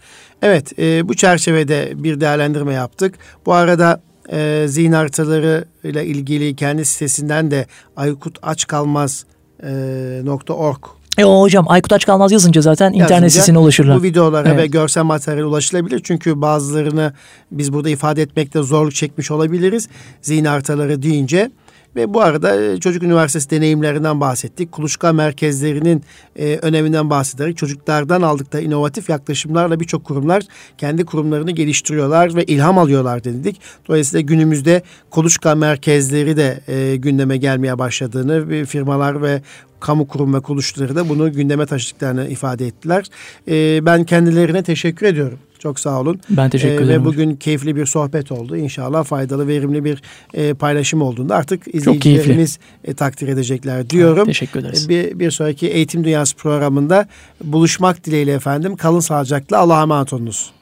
Evet e, bu çerçevede bir değerlendirme yaptık. Bu arada e, zihin haritaları ile ilgili kendi sitesinden de Aykut Aç Kalmaz e, .org e o hocam Aykut Aç Kalmaz yazınca zaten yazınca, internet sitesine ulaşırlar. Bu videolara evet. ve görsel materyal ulaşılabilir. Çünkü bazılarını biz burada ifade etmekte zorluk çekmiş olabiliriz. Zihin haritaları deyince. Ve bu arada e, Çocuk Üniversitesi deneyimlerinden bahsettik. Kuluçka merkezlerinin e, öneminden bahsederek çocuklardan aldıkları inovatif yaklaşımlarla birçok kurumlar kendi kurumlarını geliştiriyorlar ve ilham alıyorlar dedik. Dolayısıyla günümüzde kuluçka merkezleri de e, gündeme gelmeye başladığını firmalar ve kamu kurum ve kuruluşları da bunu gündeme taşıdıklarını ifade ettiler. E, ben kendilerine teşekkür ediyorum. Çok sağ olun. Ben teşekkür ee, ederim. Ve bugün keyifli bir sohbet oldu. İnşallah faydalı, verimli bir e, paylaşım olduğunda artık izleyicilerimiz e, takdir edecekler diyorum. Evet, teşekkür ederiz. E, bir, bir sonraki Eğitim Dünyası programında buluşmak dileğiyle efendim. Kalın sağlıcakla. Allah'a emanet olunuz.